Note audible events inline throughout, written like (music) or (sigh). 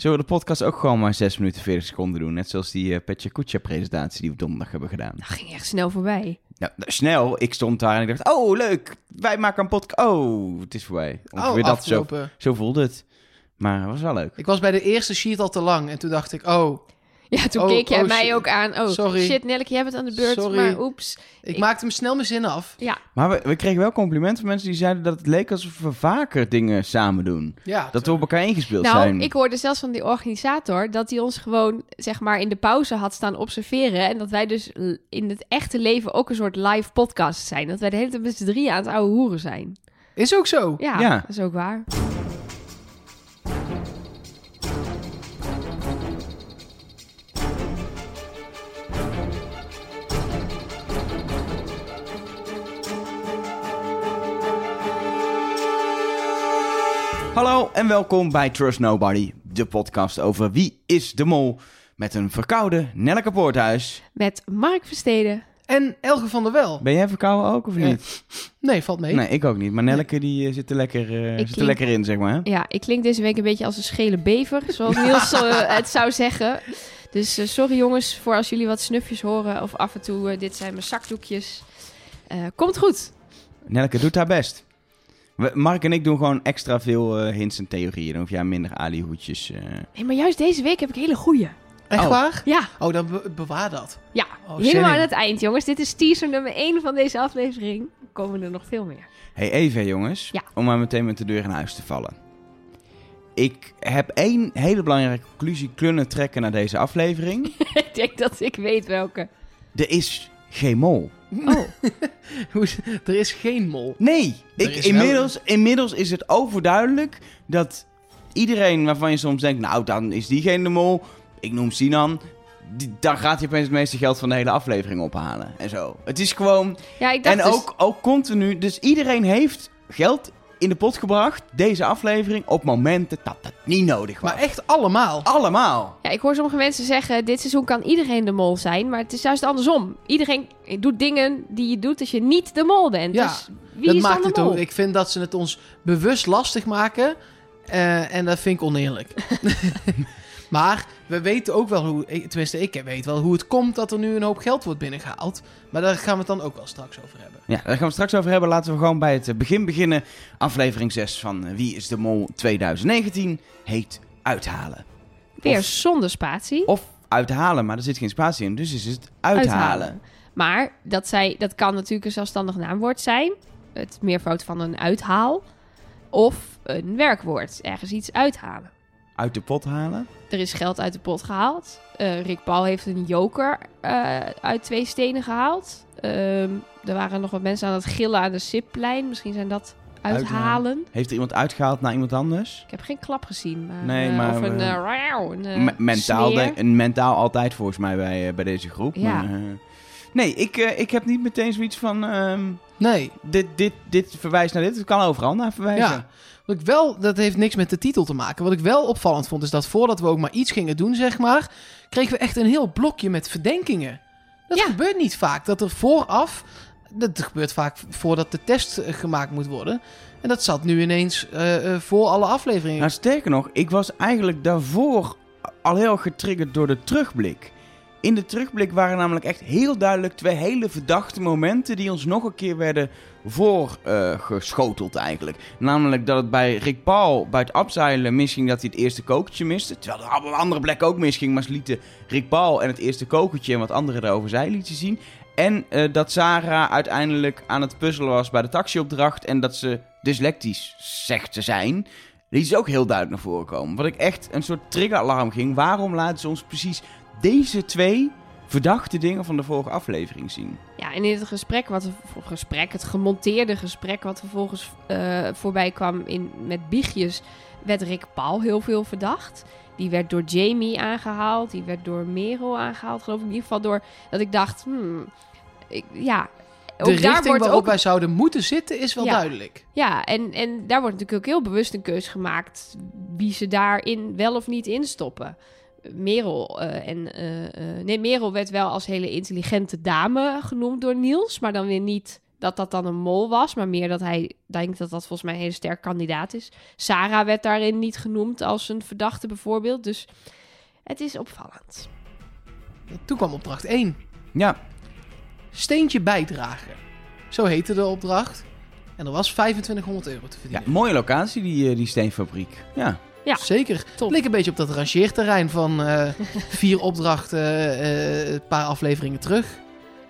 Zullen we de podcast ook gewoon maar 6 minuten 40 seconden doen? Net zoals die uh, Petje Kucha presentatie die we donderdag hebben gedaan. Dat ging echt snel voorbij. Nou, snel. Ik stond daar en ik dacht, oh leuk, wij maken een podcast. Oh, het is voorbij. Ongeveer oh, dat zo, zo voelde het. Maar het was wel leuk. Ik was bij de eerste sheet al te lang en toen dacht ik, oh, (laughs) ja, toen oh, keek jij oh, mij ook aan. Oh, sorry. shit, Nelleke, jij bent aan de beurt. Sorry. Maar oeps. Ik, maakte hem snel mijn zin af. Ja. Maar we, we, kregen wel complimenten van mensen die zeiden dat het leek alsof we vaker dingen samen doen. Ja. Dat we op elkaar ingespeeld nou, zijn. Nou, ik hoorde zelfs van die organisator dat hij ons gewoon, zeg maar, in de pauze had staan observeren. En dat wij dus in het echte leven ook een soort live podcast zijn. Dat wij de hele tijd met z'n drieën aan het oude hoeren zijn. Is ook zo. Ja, ja. dat is ook waar. Hallo en welkom bij Trust Nobody, de podcast over wie is de mol. Met een verkoude Nelleke Poorthuis. Met Mark Versteden. En Elge van der Wel. Ben jij verkouden ook of niet? Nee, valt mee. Nee, ik ook niet. Maar Nelleke die uh, zit, er lekker, uh, zit er lekker in, zeg maar. Ja, ik klink deze week een beetje als een schele bever, zoals Niels uh, (laughs) het zou zeggen. Dus sorry jongens voor als jullie wat snufjes horen of af en toe, dit zijn mijn zakdoekjes. komt goed. Nelleke doet haar best. Mark en ik doen gewoon extra veel uh, hints en theorieën. Dan hoef jij minder Ali-hoedjes. Uh... Nee, maar juist deze week heb ik hele goeie. Echt oh. waar? Ja. Oh, dan bewaar dat. Ja, oh, helemaal aan het eind, jongens. Dit is teaser nummer 1 van deze aflevering. Er komen er nog veel meer. Hey, even jongens. Ja. Om maar meteen met de deur in huis te vallen. Ik heb één hele belangrijke conclusie kunnen trekken naar deze aflevering. (laughs) ik denk dat ik weet welke. Er is geen mol. Oh. (laughs) er is geen mol. Nee, ik, inmiddels, inmiddels is het overduidelijk dat iedereen waarvan je soms denkt, nou dan is diegene de mol, ik noem Sinan, die, dan gaat hij opeens het meeste geld van de hele aflevering ophalen en zo. Het is gewoon... Ja, ik dacht en dus- ook, ook continu, dus iedereen heeft geld in de pot gebracht, deze aflevering, op momenten dat het niet nodig was. Maar echt allemaal? Allemaal. Ja, ik hoor sommige mensen zeggen, dit seizoen kan iedereen de mol zijn, maar het is juist andersom. Iedereen doet dingen die je doet als je niet de mol bent. Ja, dus wie dat is maakt het ook. Ik vind dat ze het ons bewust lastig maken uh, en dat vind ik oneerlijk. (laughs) Maar we weten ook wel hoe, tenminste ik weet wel hoe het komt dat er nu een hoop geld wordt binnengehaald. Maar daar gaan we het dan ook wel straks over hebben. Ja, daar gaan we straks over hebben. Laten we gewoon bij het begin beginnen. Aflevering 6 van Wie is de Mol 2019 heet Uithalen. Weer zonder spatie. Of uithalen, maar er zit geen spatie in, dus is het uithalen. Maar dat, zij, dat kan natuurlijk een zelfstandig naamwoord zijn. Het meervoud van een uithaal. Of een werkwoord, ergens iets uithalen uit de pot halen? Er is geld uit de pot gehaald. Uh, Rick Paul heeft een joker uh, uit twee stenen gehaald. Uh, er waren nog wat mensen aan het gillen aan de Siplijn. Misschien zijn dat uithalen. Heeft er iemand uitgehaald naar iemand anders? Ik heb geen klap gezien. Maar, nee, maar... of een... een mentaal, denk, een mentaal altijd volgens mij bij, bij deze groep. Ja. Maar, nee, ik, ik heb niet meteen zoiets van... Um, nee. Dit, dit, dit verwijst naar dit. Het kan overal naar verwijzen. Ja. Wat ik wel, dat heeft niks met de titel te maken. Wat ik wel opvallend vond, is dat voordat we ook maar iets gingen doen, zeg maar, kregen we echt een heel blokje met verdenkingen. Dat gebeurt niet vaak. Dat er vooraf, dat gebeurt vaak voordat de test eh, gemaakt moet worden. En dat zat nu ineens uh, voor alle afleveringen. Nou, sterker nog, ik was eigenlijk daarvoor al heel getriggerd door de terugblik. In de terugblik waren namelijk echt heel duidelijk twee hele verdachte momenten die ons nog een keer werden voorgeschoteld uh, eigenlijk. Namelijk dat het bij Rick Paul bij het abzeilen misging dat hij het eerste kokertje miste. Terwijl er op andere plek ook misging, maar ze lieten Rick Paul en het eerste kokertje en wat anderen erover zij lieten zien. En uh, dat Sarah uiteindelijk aan het puzzelen was bij de taxiopdracht en dat ze dyslectisch zegt te zijn. Die is ook heel duidelijk naar voren komen. Wat ik echt een soort triggeralarm ging. Waarom laten ze ons precies deze twee verdachte dingen van de vorige aflevering zien. Ja, en in het gesprek, wat we, gesprek, het gemonteerde gesprek wat vervolgens uh, voorbij kwam in, met Biegjes, werd Rick Paul heel veel verdacht. Die werd door Jamie aangehaald, die werd door Merel aangehaald, geloof ik. In ieder geval door dat ik dacht, hmm, ik, ja, de richting waarop ook... wij zouden moeten zitten is wel duidelijk. Ja, en, en daar wordt natuurlijk ook heel bewust een keus gemaakt wie ze daarin wel of niet instoppen. Merel uh, en uh, nee, Merel werd wel als hele intelligente dame genoemd door Niels, maar dan weer niet dat dat dan een mol was, maar meer dat hij denkt dat dat volgens mij een hele sterk kandidaat is. Sarah werd daarin niet genoemd als een verdachte bijvoorbeeld. Dus het is opvallend. Toen kwam opdracht 1. Ja, Steentje bijdragen. Zo heette de opdracht. En er was 2500 euro te ja verdienen. mooie locatie, die, eh, die steenfabriek. Ja. Ja. Zeker. Top. Leek een beetje op dat rangeerterrein van eh, (laughs) vier opdrachten, eh, een paar afleveringen terug.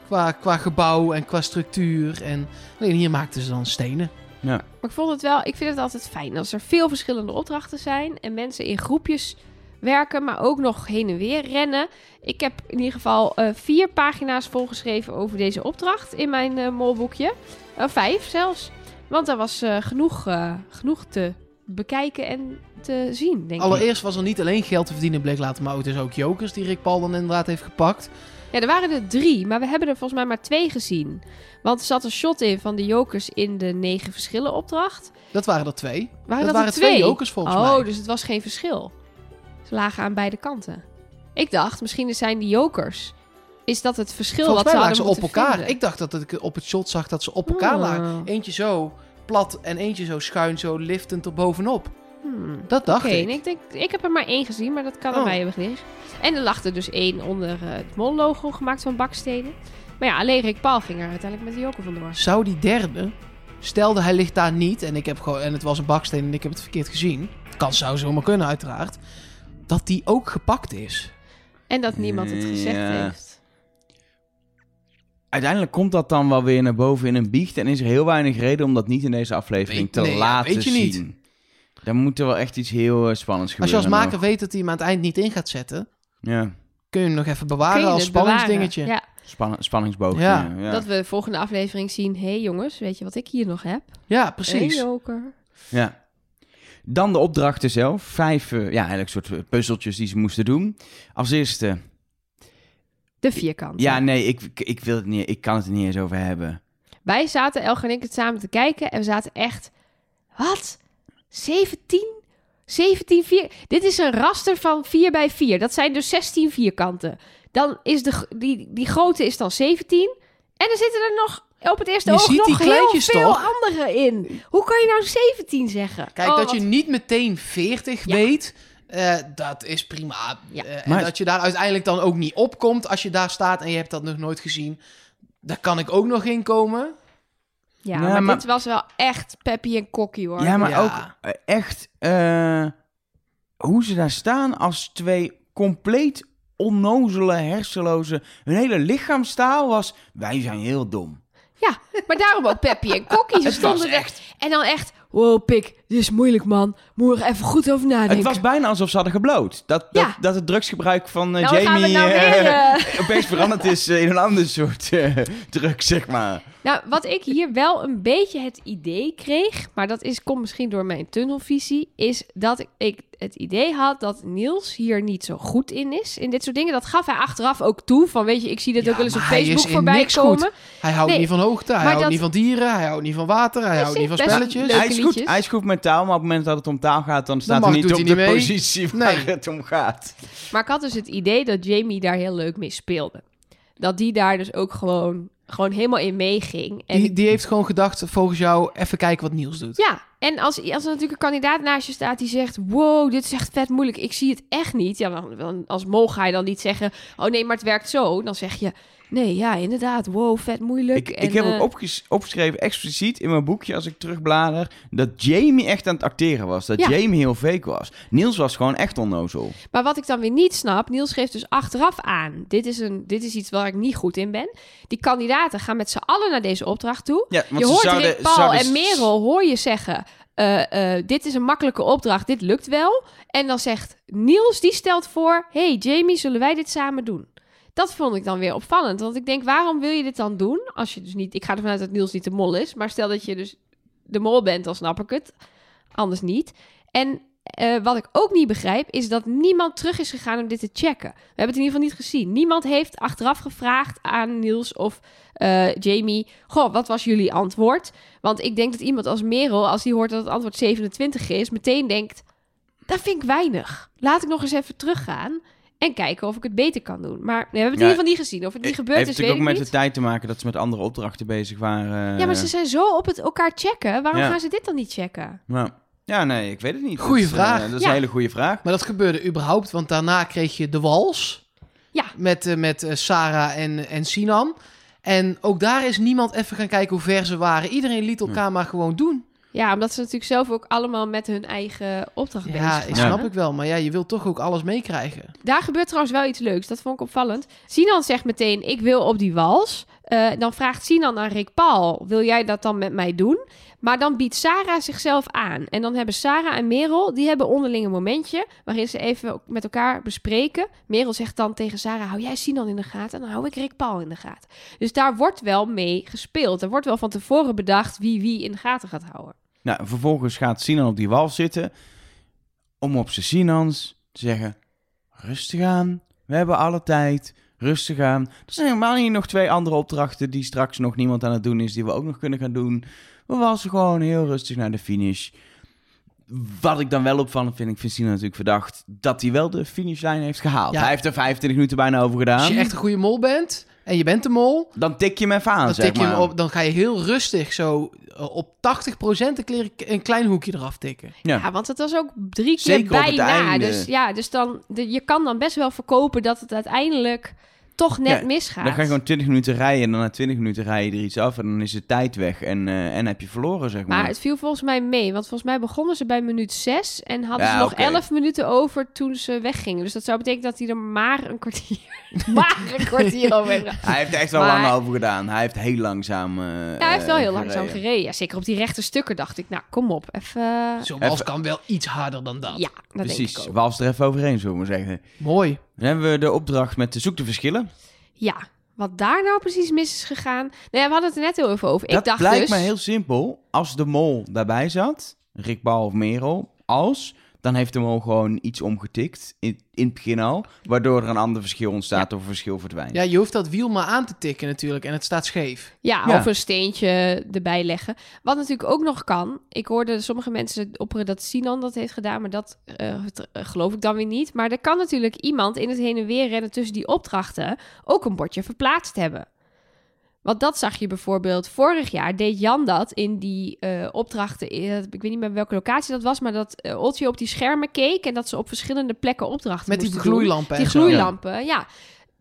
Qua, qua gebouw en qua structuur. En alleen hier maakten ze dan stenen. ja. Maar ik vond het wel, ik vind het altijd fijn als er veel verschillende opdrachten zijn en mensen in groepjes werken, maar ook nog heen en weer rennen. Ik heb in ieder geval eh, vier pagina's volgeschreven over deze opdracht in mijn eh, molboekje. Eh, vijf zelfs. Want er was eh, genoeg, eh, genoeg te bekijken en te zien, denk ik. Allereerst was er niet alleen geld te verdienen, bleek later, maar ook dus ook jokers die Rick Paul dan inderdaad heeft gepakt. Ja, er waren er drie, maar we hebben er volgens mij maar twee gezien. Want er zat een shot in van de jokers in de negen verschillen opdracht. Dat waren er twee. Waren dat dat, waren er twee? twee jokers volgens oh, mij. dus het was geen verschil. Ze lagen aan beide kanten. Ik dacht, misschien zijn die jokers. Is dat het verschil Volgens wat ze lagen hadden ze op elkaar. vinden? Ik dacht dat ik op het shot zag dat ze op elkaar Oh. lagen. Eentje zo plat en eentje zo schuin, zo liftend er bovenop. Hmm. Dat dacht ik. en ik, denk, ik heb er maar één gezien, maar dat kan aan Oh. mij hebben gelegen. En er lag er dus één onder eh, het mol-logo gemaakt van bakstenen. Maar ja, alleen Rick Paul ging er uiteindelijk met de joker vandoor. Zou die derde, stelde hij ligt daar niet en, ik heb gewoon, en het was een baksteen en ik heb het verkeerd gezien. Kan zou zomaar kunnen uiteraard. Dat die ook gepakt is. En dat niemand het gezegd Ja. heeft. Uiteindelijk komt dat dan wel weer naar boven in een biecht. En is er heel weinig reden om dat niet in deze aflevering Weet- te nee, ja, laten weet je niet. Dan moet er wel echt iets heel eh, spannends Als je gebeuren. als maker nog. weet dat hij hem aan het eind niet in gaat zetten, Ja, kun je hem nog even bewaren je als het bewaren? spanningsdingetje. Ja, spann spanningsboog. Ja. Dat we de volgende aflevering zien. Hé hey jongens, weet je wat ik hier nog heb? Ja, precies. Een joker. Ja. Dan de opdrachten zelf. Vijf, eh, ja, eigenlijk soort eh, puzzeltjes die ze moesten doen. Als eerste, De vierkant. ja, nee, ik, ik wil het niet, ik kan het er niet eens over hebben. Wij zaten, Elger en ik, het samen te kijken. En we zaten echt... Wat? 17? 17 vier... Dit is een raster van 4 bij 4. Dat zijn dus 16 vierkanten. Dan is de, die, die grote is dan 17. En er zitten er nog op het eerste Je oog ziet nog die heel veel toch? andere in. Hoe kan je nou 17 zeggen? Kijk, Oh, dat je wat- niet meteen 40 Ja. weet, eh, dat is prima. Ja. Eh, en Maar- dat je daar uiteindelijk dan ook niet opkomt als je daar staat en je hebt dat nog nooit gezien. Daar kan ik ook nog in komen. Ja, maar, maar- dit was wel echt Peppy en Kokkie, hoor. Ja, maar Ja. ook eh, echt eh, hoe ze daar staan als twee compleet onnozele, hersenloze. Hun hele lichaamstaal was, wij zijn heel dom. Ja, maar daarom ook Peppy en Kokkie. (laughs) Ze stonden er. En dan echt, wow, pik, dit is moeilijk, man. Moet er even goed over nadenken. Het was bijna alsof ze hadden gebloot. Dat, dat, Ja. dat het drugsgebruik van eh, Nou, Jamie nou eh, weer, (laughs) eh, opeens veranderd is in een ander soort eh drugs, zeg maar. Nou, wat ik hier wel een beetje het idee kreeg, maar dat is, komt misschien door mijn tunnelvisie, is dat ik, ik het idee had dat Niels hier niet zo goed in is. In dit soort dingen. Dat gaf hij achteraf ook toe. Van weet je, ik zie dit Ja, ook wel eens op Facebook in voorbij niks komen. goed. Hij houdt Nee, niet van hoogte, hij houdt dat- niet van dieren, hij houdt niet van water, hij Hij houdt niet van spelletjes. Hij is, goed, hij is goed met taal, maar op het moment dat het om taal gaat, dan staat hij niet op hij de mee. positie waar Nee. het om gaat. Maar ik had dus het idee dat Jamie daar heel leuk mee speelde. Dat die daar dus ook gewoon, gewoon helemaal in meeging. En Die, die heeft gewoon gedacht, volgens jou, even kijken wat Niels doet. Ja, en als, als er natuurlijk een kandidaat naast je staat die zegt... wow, dit is echt vet moeilijk, ik zie het echt niet. Ja, dan, dan- als mol ga je dan niet zeggen... oh nee, maar het werkt zo. Dan zeg je... nee, ja, inderdaad, wow, vet moeilijk. Ik, En, ik heb ook opges- opgeschreven, expliciet in mijn boekje als ik terugblader, dat Jamie echt aan het acteren was. Dat Ja. Jamie heel fake was. Niels was gewoon echt onnozel. Maar wat ik dan weer niet snap... Niels geeft dus achteraf aan... dit is, een, dit is iets waar ik niet goed in ben. Die kandidaten gaan met z'n allen naar deze opdracht toe. Ja, je hoort zouden, Rick Paul zouden- en Merel hoor je zeggen... eh, eh, dit is een makkelijke opdracht, dit lukt wel. En dan zegt Niels, die stelt voor... hey Jamie, zullen wij dit samen doen? Dat vond ik dan weer opvallend. Want ik denk, waarom wil je dit dan doen? Als je dus niet... Ik ga ervan uit dat Niels niet de mol is. Maar stel dat je dus de mol bent, dan snap ik het. Anders niet. En eh, wat ik ook niet begrijp, is dat niemand terug is gegaan om dit te checken. We hebben het in ieder geval niet gezien. Niemand heeft achteraf gevraagd aan Niels of eh, Jamie... Goh, wat was jullie antwoord? Want ik denk dat iemand als Merel, als die hoort dat het antwoord 27 is... meteen denkt, dat vind ik weinig. Laat ik nog eens even teruggaan. En kijken of ik het beter kan doen. Maar we hebben het Ja, in ieder geval niet gezien. Of het niet gebeurd Heeft is, weet natuurlijk ik ook met niet. de tijd te maken dat ze met andere opdrachten bezig waren. Ja, maar ze zijn zo op het elkaar checken. Waarom Ja. gaan ze dit dan niet checken? Ja. Ja, nee, ik weet het niet. Goeie dat eh, vraag. dat is Ja. een hele goede vraag. Maar dat gebeurde überhaupt, want daarna kreeg je de wals. Ja. Met, eh, met eh, Sarah en, en Sinan. En ook daar is niemand even gaan kijken hoe ver ze waren. Iedereen liet elkaar maar gewoon doen. Ja, omdat ze natuurlijk zelf ook allemaal met hun eigen opdracht bezig Ja, waren. ik snap ik wel. Maar ja, je wilt toch ook alles meekrijgen. Daar gebeurt trouwens wel iets leuks. Dat vond ik opvallend. Sinan zegt meteen, ik wil op die wals. Eh, dan vraagt Sinan aan Rick Paul, wil jij dat dan met mij doen? Maar dan biedt Sarah zichzelf aan. En dan hebben Sarah en Merel, die hebben onderling een momentje... waarin ze even met elkaar bespreken. Merel zegt dan tegen Sarah, hou jij Sinan in de gaten... en dan hou ik Rick Paul in de gaten. Dus daar wordt wel mee gespeeld. Er wordt wel van tevoren bedacht wie wie in de gaten gaat houden. Nou, vervolgens gaat Sinan op die wal zitten om op zijn Sinans te zeggen: rustig aan, we hebben alle tijd, rustig aan. Er zijn helemaal niet nog twee andere opdrachten die straks nog niemand aan het doen is, die we ook nog kunnen gaan doen. We wassen gewoon heel rustig naar de finish. Wat ik dan wel opvallend vind, ik vind Sinan natuurlijk verdacht dat hij wel de finishlijn heeft gehaald. Ja. Hij heeft er 25 minuten bijna over gedaan. Als je echt een goede mol bent en je bent de mol... Dan tik je hem even aan, Dan, zeg tik je hem maar. op, dan ga je heel rustig zo eh, op 80% een, kleer- een klein hoekje eraf tikken. Ja. Ja, want het was ook drie keer Zeker op het bijna. einde. Dus ja, dus dan, de, je kan dan best wel verkopen dat het uiteindelijk toch net Ja, misgaat. Dan ga je gewoon 20 minuten rijden en dan na 20 minuten rij je er iets af en dan is de tijd weg en, eh, en heb je verloren, zeg maar. Maar het viel volgens mij mee, want volgens mij begonnen ze bij minuut 6 en hadden Ja, ze nog oké. 11 minuten over toen ze weggingen. Dus dat zou betekenen dat hij er maar een kwartier, (laughs) maar een kwartier over (laughs) heeft. Hij heeft er echt wel Maar- lang over gedaan. Hij heeft heel langzaam eh Ja, hij heeft wel heel langzaam gereden. Ja, zeker op die rechte stukken dacht ik, nou kom op, even... Zo'n wals Even- kan wel iets harder dan dat. Ja, dat denk Precies, ik ook. wals er even overheen, zullen we maar zeggen. Mooi. Dan hebben we de opdracht met de zoek de verschillen. Ja, wat daar nou precies mis is gegaan. Nou ja, we hadden het er net heel even over. dat ik dacht blijkt dus... me heel simpel. Als de mol daarbij zat, Rick Bal of Merel, als, dan heeft de mol gewoon iets omgetikt, in, in het begin al, waardoor er een ander verschil ontstaat of een verschil verdwijnt. Ja, je hoeft dat wiel maar aan te tikken natuurlijk en het staat scheef. Ja, Ja. of een steentje erbij leggen. Wat natuurlijk ook nog kan. Ik hoorde sommige mensen opperen dat Sinan dat heeft gedaan, maar dat eh, het- eh, geloof ik dan weer niet. Maar er kan natuurlijk iemand in het heen en weer rennen tussen die opdrachten ook een bordje verplaatst hebben. Want dat zag je bijvoorbeeld vorig jaar. Deed Jan dat in die eh, opdrachten. eh, ik weet niet meer welke locatie dat was. Maar dat eh Otje op die schermen keek. En dat ze op verschillende plekken opdrachten Met die moesten doen. gloeilampen Die gloeilampen, ja.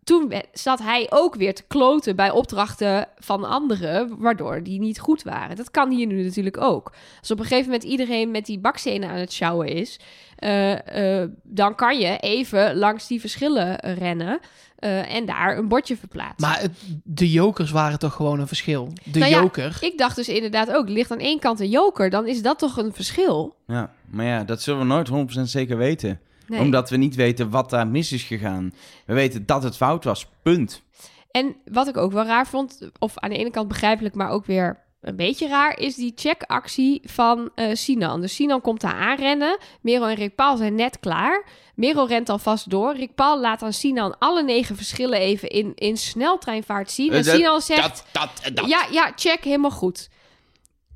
Toen zat hij ook weer te kloten bij opdrachten van anderen, waardoor die niet goed waren. Dat kan hier nu natuurlijk ook. Als op een gegeven moment iedereen met die bakstenen aan het sjouwen is, eh, eh, dan kan je even langs die verschillen rennen eh, en daar een bordje verplaatsen. Maar het, de jokers waren toch gewoon een verschil. De Nou ja, joker. Ik dacht dus inderdaad ook, ligt aan één kant een joker, dan is dat toch een verschil? Ja, maar ja, dat zullen we nooit 100% zeker weten. Nee. Omdat we niet weten wat daar mis is gegaan. We weten dat het fout was, punt. En wat ik ook wel raar vond, of aan de ene kant begrijpelijk, maar ook weer een beetje raar, is die checkactie van eh, Sinan. Dus Sinan komt daar aanrennen. Merel en Rick Paul zijn net klaar. Merel rent alvast door. Rick Paul laat aan Sinan alle negen verschillen even in, in sneltreinvaart zien. En Eh, Sinan zegt, Dat, dat, dat. ja, ja, check, helemaal goed.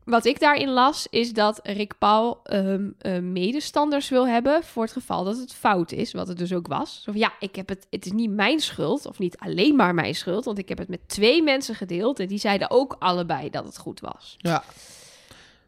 Wat ik daarin las, is dat Rick Paul ehm, eh, medestanders wil hebben voor het geval dat het fout is, wat het dus ook was. Zo van, ja, ik heb het, het is niet mijn schuld, of niet alleen maar mijn schuld, want ik heb het met twee mensen gedeeld en die zeiden ook allebei dat het goed was. Ja.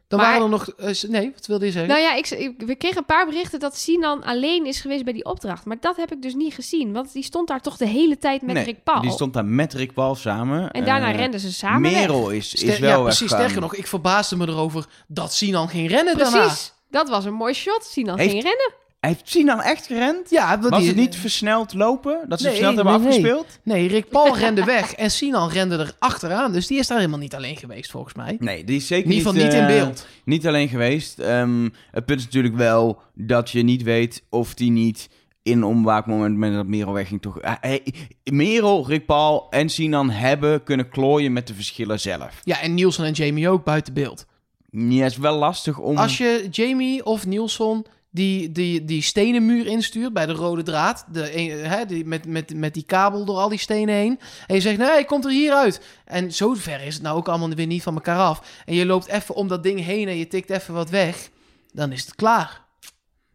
Dan Maar- waren er nog... eh, nee, wat wilde je zeggen? Nou ja, ik, ik- we kregen een paar berichten dat Sinan alleen is geweest bij die opdracht, maar dat heb ik dus niet gezien, want die stond daar toch de hele tijd met Nee, Rick Paul. Die stond daar met Rick Paul samen. En daarna Eh, renden ze samen weg. Merel is, is Ster- wel ja, precies. Sterker nog, ik verbaasde me erover dat Sinan ging rennen daarna. Precies, dat was een mooi shot. Sinan Heeft- ging rennen. Heeft Sinan echt gerend? Ja, dat Was die- het niet versneld lopen? Dat ze Nee, versneld hebben nee, afgespeeld? Nee, Rick Paul (laughs) rende weg en Sinan rende er achteraan. Dus die is daar helemaal niet alleen geweest, volgens mij. Nee, die is zeker In ieder geval niet in eh, beeld. Niet alleen geweest. Ehm, het punt is natuurlijk wel dat je niet weet of die niet in een onwaakmoment met dat Merel wegging toch... Eh, eh, Merel, Rick Paul en Sinan hebben kunnen klooien met de verschillen zelf. Ja, en Nielsen en Jamie ook buiten beeld. Ja, is wel lastig om... Als je Jamie of Nielsen die, die, die stenen muur instuurt bij de rode draad, de, hè, die, met, met, met die kabel door al die stenen heen, en je zegt, nee, hij komt er hier uit. En zo ver is het nou ook allemaal weer niet van elkaar af. En je loopt even om dat ding heen en je tikt even wat weg, dan is het klaar.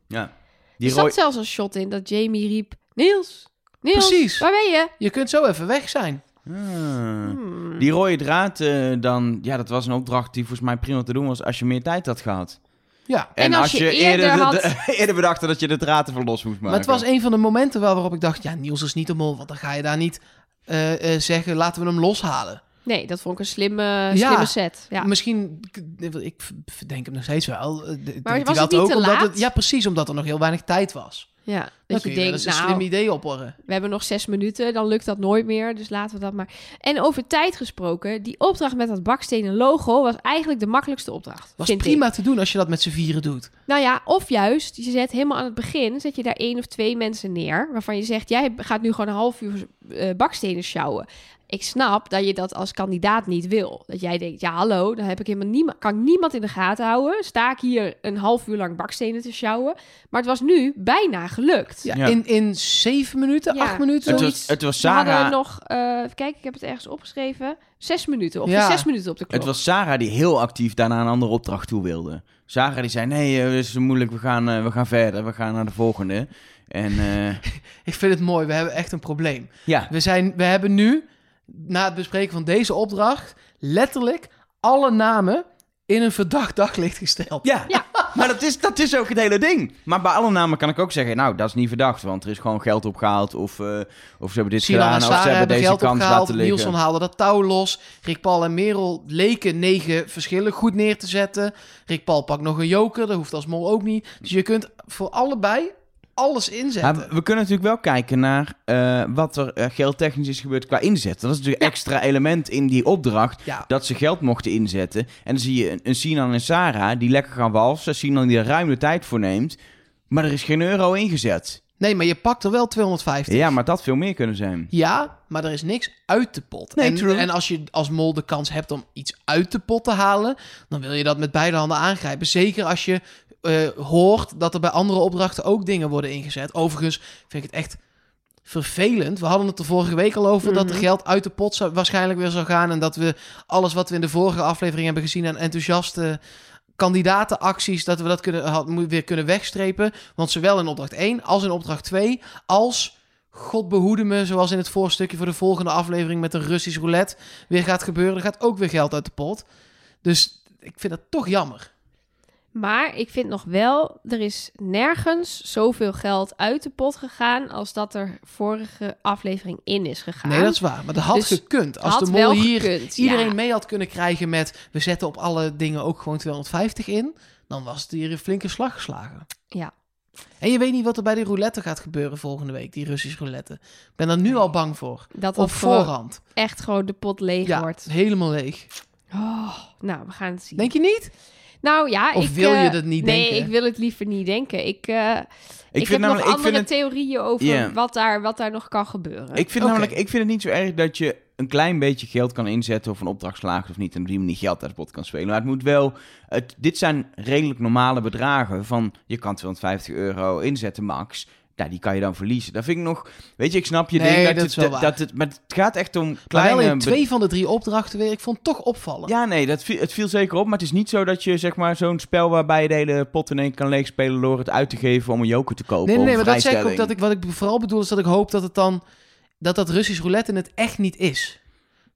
Ja. Er Die zat rooi... zelfs een shot in dat Jamie riep... Niels, Niels, Precies. waar ben je? Je kunt zo even weg zijn. Ah. Hmm. Die rode draad, eh, dan, ja, dat was een opdracht die volgens mij prima te doen was als je meer tijd had gehad. Ja. En als je eerder de- had- de- (laughs) eerder bedacht dat je de draad ervan los moest maken. Maar het was een van de momenten wel waarop ik dacht... Ja, Niels is niet de mol, want dan ga je daar niet eh, eh, zeggen... laten we hem loshalen. Nee, dat vond ik een slimme, Ja. slimme set. Ja. Misschien, ik verdenk hem nog steeds wel. eh, Maar was het niet te omdat laat? Het, ja, precies, omdat er nog heel weinig tijd was. Ja. Dan kun je denkt, eens een nou, slim idee opporren. we hebben nog zes minuten, dan lukt dat nooit meer. Dus laten we dat maar. En over tijd gesproken, die opdracht met dat bakstenen logo was eigenlijk de makkelijkste opdracht. Was prima Ik. te doen als je dat met z'n vieren doet. Nou ja, of juist, je zet helemaal aan het begin, zet je daar één of twee mensen neer, waarvan je zegt, jij gaat nu gewoon een half uur eh, bakstenen sjouwen. Ik snap dat je dat als kandidaat niet wil. Dat jij denkt, ja hallo, dan heb ik helemaal niemand, kan ik niemand in de gaten houden. Sta ik hier een half uur lang bakstenen te sjouwen. Maar het was nu bijna gelukt. Ja, Ja. In, in zeven minuten, Ja. acht minuten. het, was, het was We hadden Sarah, nog, eh, even kijken, ik heb het ergens opgeschreven. Zes minuten, of Ja. zes minuten op de klok. het was Sarah die heel actief daarna een andere opdracht toe wilde. Sarah die zei, nee, eh, het is moeilijk, we gaan, eh, we gaan verder, we gaan naar de volgende. En eh, (laughs) Ik vind het mooi, we hebben echt een probleem. ja, We, zijn, we hebben nu, na het bespreken van deze opdracht, letterlijk alle namen in een verdacht daglicht gesteld. Ja, Ja. maar dat is, dat is ook het hele ding. Maar bij alle namen kan ik ook zeggen, nou, dat is niet verdacht, want er is gewoon geld opgehaald of, eh, of ze hebben dit gedaan of Sarah ze hebben hebben deze geld kans opgehaald. laten liggen. Nielsen haalde dat touw los. Rick Paul en Merel leken negen verschillen goed neer te zetten. Rick Paul pakt nog een joker, dat hoeft als mol ook niet. Dus je kunt voor allebei alles inzetten. We kunnen natuurlijk wel kijken naar eh, wat er eh, geldtechnisch is gebeurd qua inzet. Dat is natuurlijk extra element in die opdracht. Ja. Dat ze geld mochten inzetten. En dan zie je een, Sinan en Sarah die lekker gaan walsen. Sinan die er ruim de tijd voor neemt. Maar er is geen euro ingezet. Nee, maar je pakt er wel 250. Ja, maar had veel meer kunnen zijn. Ja, maar er is niks uit de pot. Nee, en, true. en als je als mol de kans hebt om iets uit de pot te halen, dan wil je dat met beide handen aangrijpen. Zeker als je eh, hoort dat er bij andere opdrachten ook dingen worden ingezet. Overigens vind ik het echt vervelend. We hadden het er vorige week al over dat er Mhm. geld uit de pot zou, waarschijnlijk weer zou gaan. En dat we alles wat we in de vorige aflevering hebben gezien aan enthousiaste kandidatenacties, dat we dat kunnen, had, weer kunnen wegstrepen. Want zowel in opdracht 1 als in opdracht 2, als God behoede me, zoals in het voorstukje voor de volgende aflevering met de Russisch roulette weer gaat gebeuren. Er gaat ook weer geld uit de pot. Dus ik vind dat toch jammer. Maar ik vind nog wel, er is nergens zoveel geld uit de pot gegaan als dat er vorige aflevering in is gegaan. Nee, dat is waar. Maar dat had Dus gekund. Als Had de mol hier gekund, iedereen ja. mee had kunnen krijgen met... we zetten op alle dingen ook gewoon 250 in... dan was het hier een flinke slag geslagen. Ja. En je weet niet wat er bij die roulette gaat gebeuren volgende week. Die Russische roulette. Ik ben er nu al bang voor. Dat Op gewoon voorhand. echt gewoon de pot leeg Ja, wordt. helemaal leeg. Oh, nou, we gaan het zien. Denk je niet? Nou ja, Of ik, wil je eh, dat niet nee, denken? ik wil het liever niet denken. Ik, eh, ik, Ik, heb vind namelijk, nog ik andere vind het, theorieën over wat, daar, wat daar nog kan gebeuren. ik vind namelijk, ik vind het niet zo erg dat je een klein beetje geld kan inzetten of een opdracht slaagt of niet en op die manier geld uit de pot kan spelen. Maar het moet wel, het, dit zijn redelijk normale bedragen van je kan 250 euro inzetten max. Ja, die kan je dan verliezen. Dat vind ik nog, weet je, ik snap je Nee, ding dat, dat het, dat, waar. dat het, maar het gaat echt om Maar kleine... wel in twee van de drie opdrachten weer. Ik vond het toch opvallen. Ja, nee, dat viel, het viel zeker op. Maar het is niet zo dat je zeg maar zo'n spel waarbij je de hele pot in één keer kan leegspelen door het uit te geven om een joker te kopen. Nee, nee, nee, maar dat zeg ik ook. Dat ik, wat ik vooral bedoel is dat ik hoop dat het dan... dat dat Russisch roulette het echt niet is.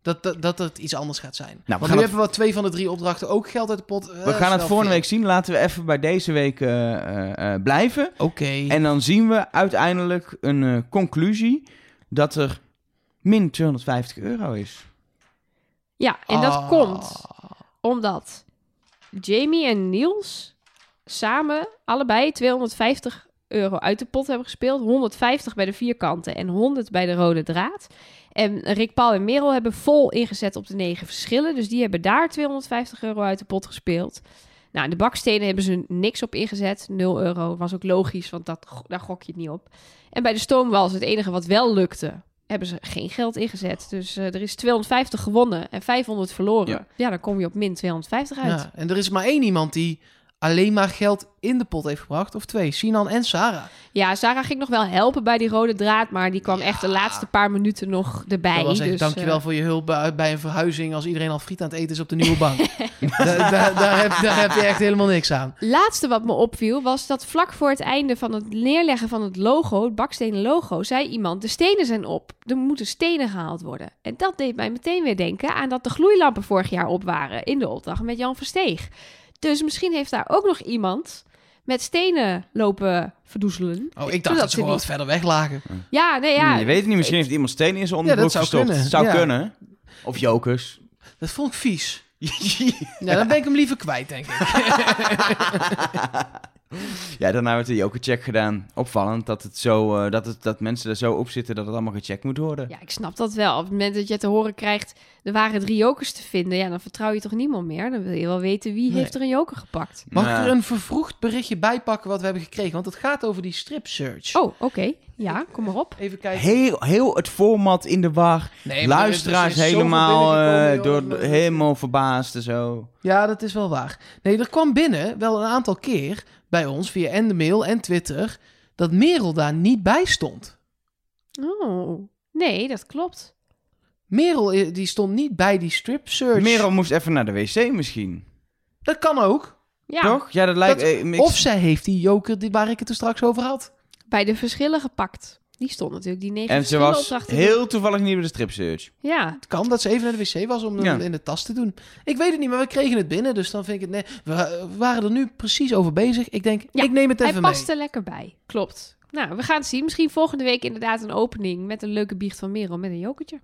Dat, dat, dat het iets anders gaat zijn. we Want gaan nu het- hebben we twee van de drie opdrachten ook geld uit de pot. Eh, We gaan het volgende week zien. Laten we even bij deze week eh, eh, blijven. Oké. En dan zien we uiteindelijk een eh, conclusie dat er min 250 euro is. Ja, en dat Ah. komt omdat Jamie en Niels samen allebei 250 euro uit de pot hebben gespeeld. 150 bij de vierkanten en 100 bij de rode draad. En Rick Paul en Merel hebben vol ingezet op de negen verschillen. Dus die hebben daar 250 euro uit de pot gespeeld. Nou, de bakstenen hebben ze niks op ingezet. 0 euro. Was ook logisch, want dat, daar gok je het niet op. En bij de stoomwals, het enige wat wel lukte, hebben ze geen geld ingezet. Dus eh, er is 250 gewonnen en 500 verloren. Ja. Ja. dan kom je op min 250 uit. Ja, en er is maar één iemand die alleen maar geld in de pot heeft gebracht. Of twee, Sinan en Sarah. Ja, Sarah ging nog wel helpen bij die rode draad, maar die kwam Ja. echt de laatste paar minuten nog erbij. Dat was echt, dus, dankjewel eh, voor je hulp bij, bij een verhuizing als iedereen al friet aan het eten is op de nieuwe (laughs) bank. daar, heb, daar heb je echt helemaal niks aan. laatste wat me opviel was dat vlak voor het einde van het neerleggen van het logo, het bakstenen logo, zei iemand: de stenen zijn op, er moeten stenen gehaald worden. En dat deed mij meteen weer denken aan dat de gloeilampen vorig jaar op waren in de opdracht met Jan Versteeg. Dus misschien heeft daar ook nog iemand met stenen lopen verdoezelen. Oh, ik dacht dat ze gewoon niet- wat verder weg lagen. Ja, nee, ja. Hmm, je weet het niet, misschien heeft iemand stenen in zijn Ja, dat onderbroek zou gestopt. kunnen, Zou ja. kunnen. Of jokers. Dat vond ik vies. (laughs) Ja, dan ben ik hem liever kwijt, denk ik. (laughs) ja, daarna werd de jokercheck gedaan. Opvallend dat, het zo, eh, dat, het, dat mensen er zo op zitten dat het allemaal gecheckt moet worden. Ja, ik snap dat wel. Op het moment dat je te horen krijgt, er waren drie jokers te vinden, ja, dan vertrouw je toch niemand meer. Dan wil je wel weten wie Nee. heeft er een joker gepakt. Mag ik er een vervroegd berichtje bij pakken wat we hebben gekregen? Want het gaat over die strip search. Oh, oké. Ja, kom maar op. Even kijken. Heel, heel het format in de war. Nee, er Luisteraars er is zoveel helemaal, eh, door, helemaal verbaasd en zo. Ja, dat is wel waar. Nee, er kwam binnen wel een aantal keer bij ons via en de mail en Twitter dat Merel daar niet bij stond. Oh, nee, dat klopt. Merel eh, die stond niet bij die strip search. Merel moest even naar de wc misschien. Dat kan ook. Ja, Toch? Ja, dat lijkt... Dat- eh, ik- Of zij heeft die joker die, waar ik het er straks over had. bij de verschillen gepakt. Die stond natuurlijk, die negen en ze was heel toevallig niet bij de stripsearch. Ja, Het kan dat ze even naar de wc was om Ja. in de tas te doen. Ik weet het niet, maar we kregen het binnen. Dus dan vind ik het... Nee, we waren er nu precies over bezig. Ik denk, Ja, ik neem het hij even past mee. er lekker bij. Klopt. Nou, we gaan het zien. Misschien volgende week inderdaad een opening met een leuke biecht van Merel met een jokertje.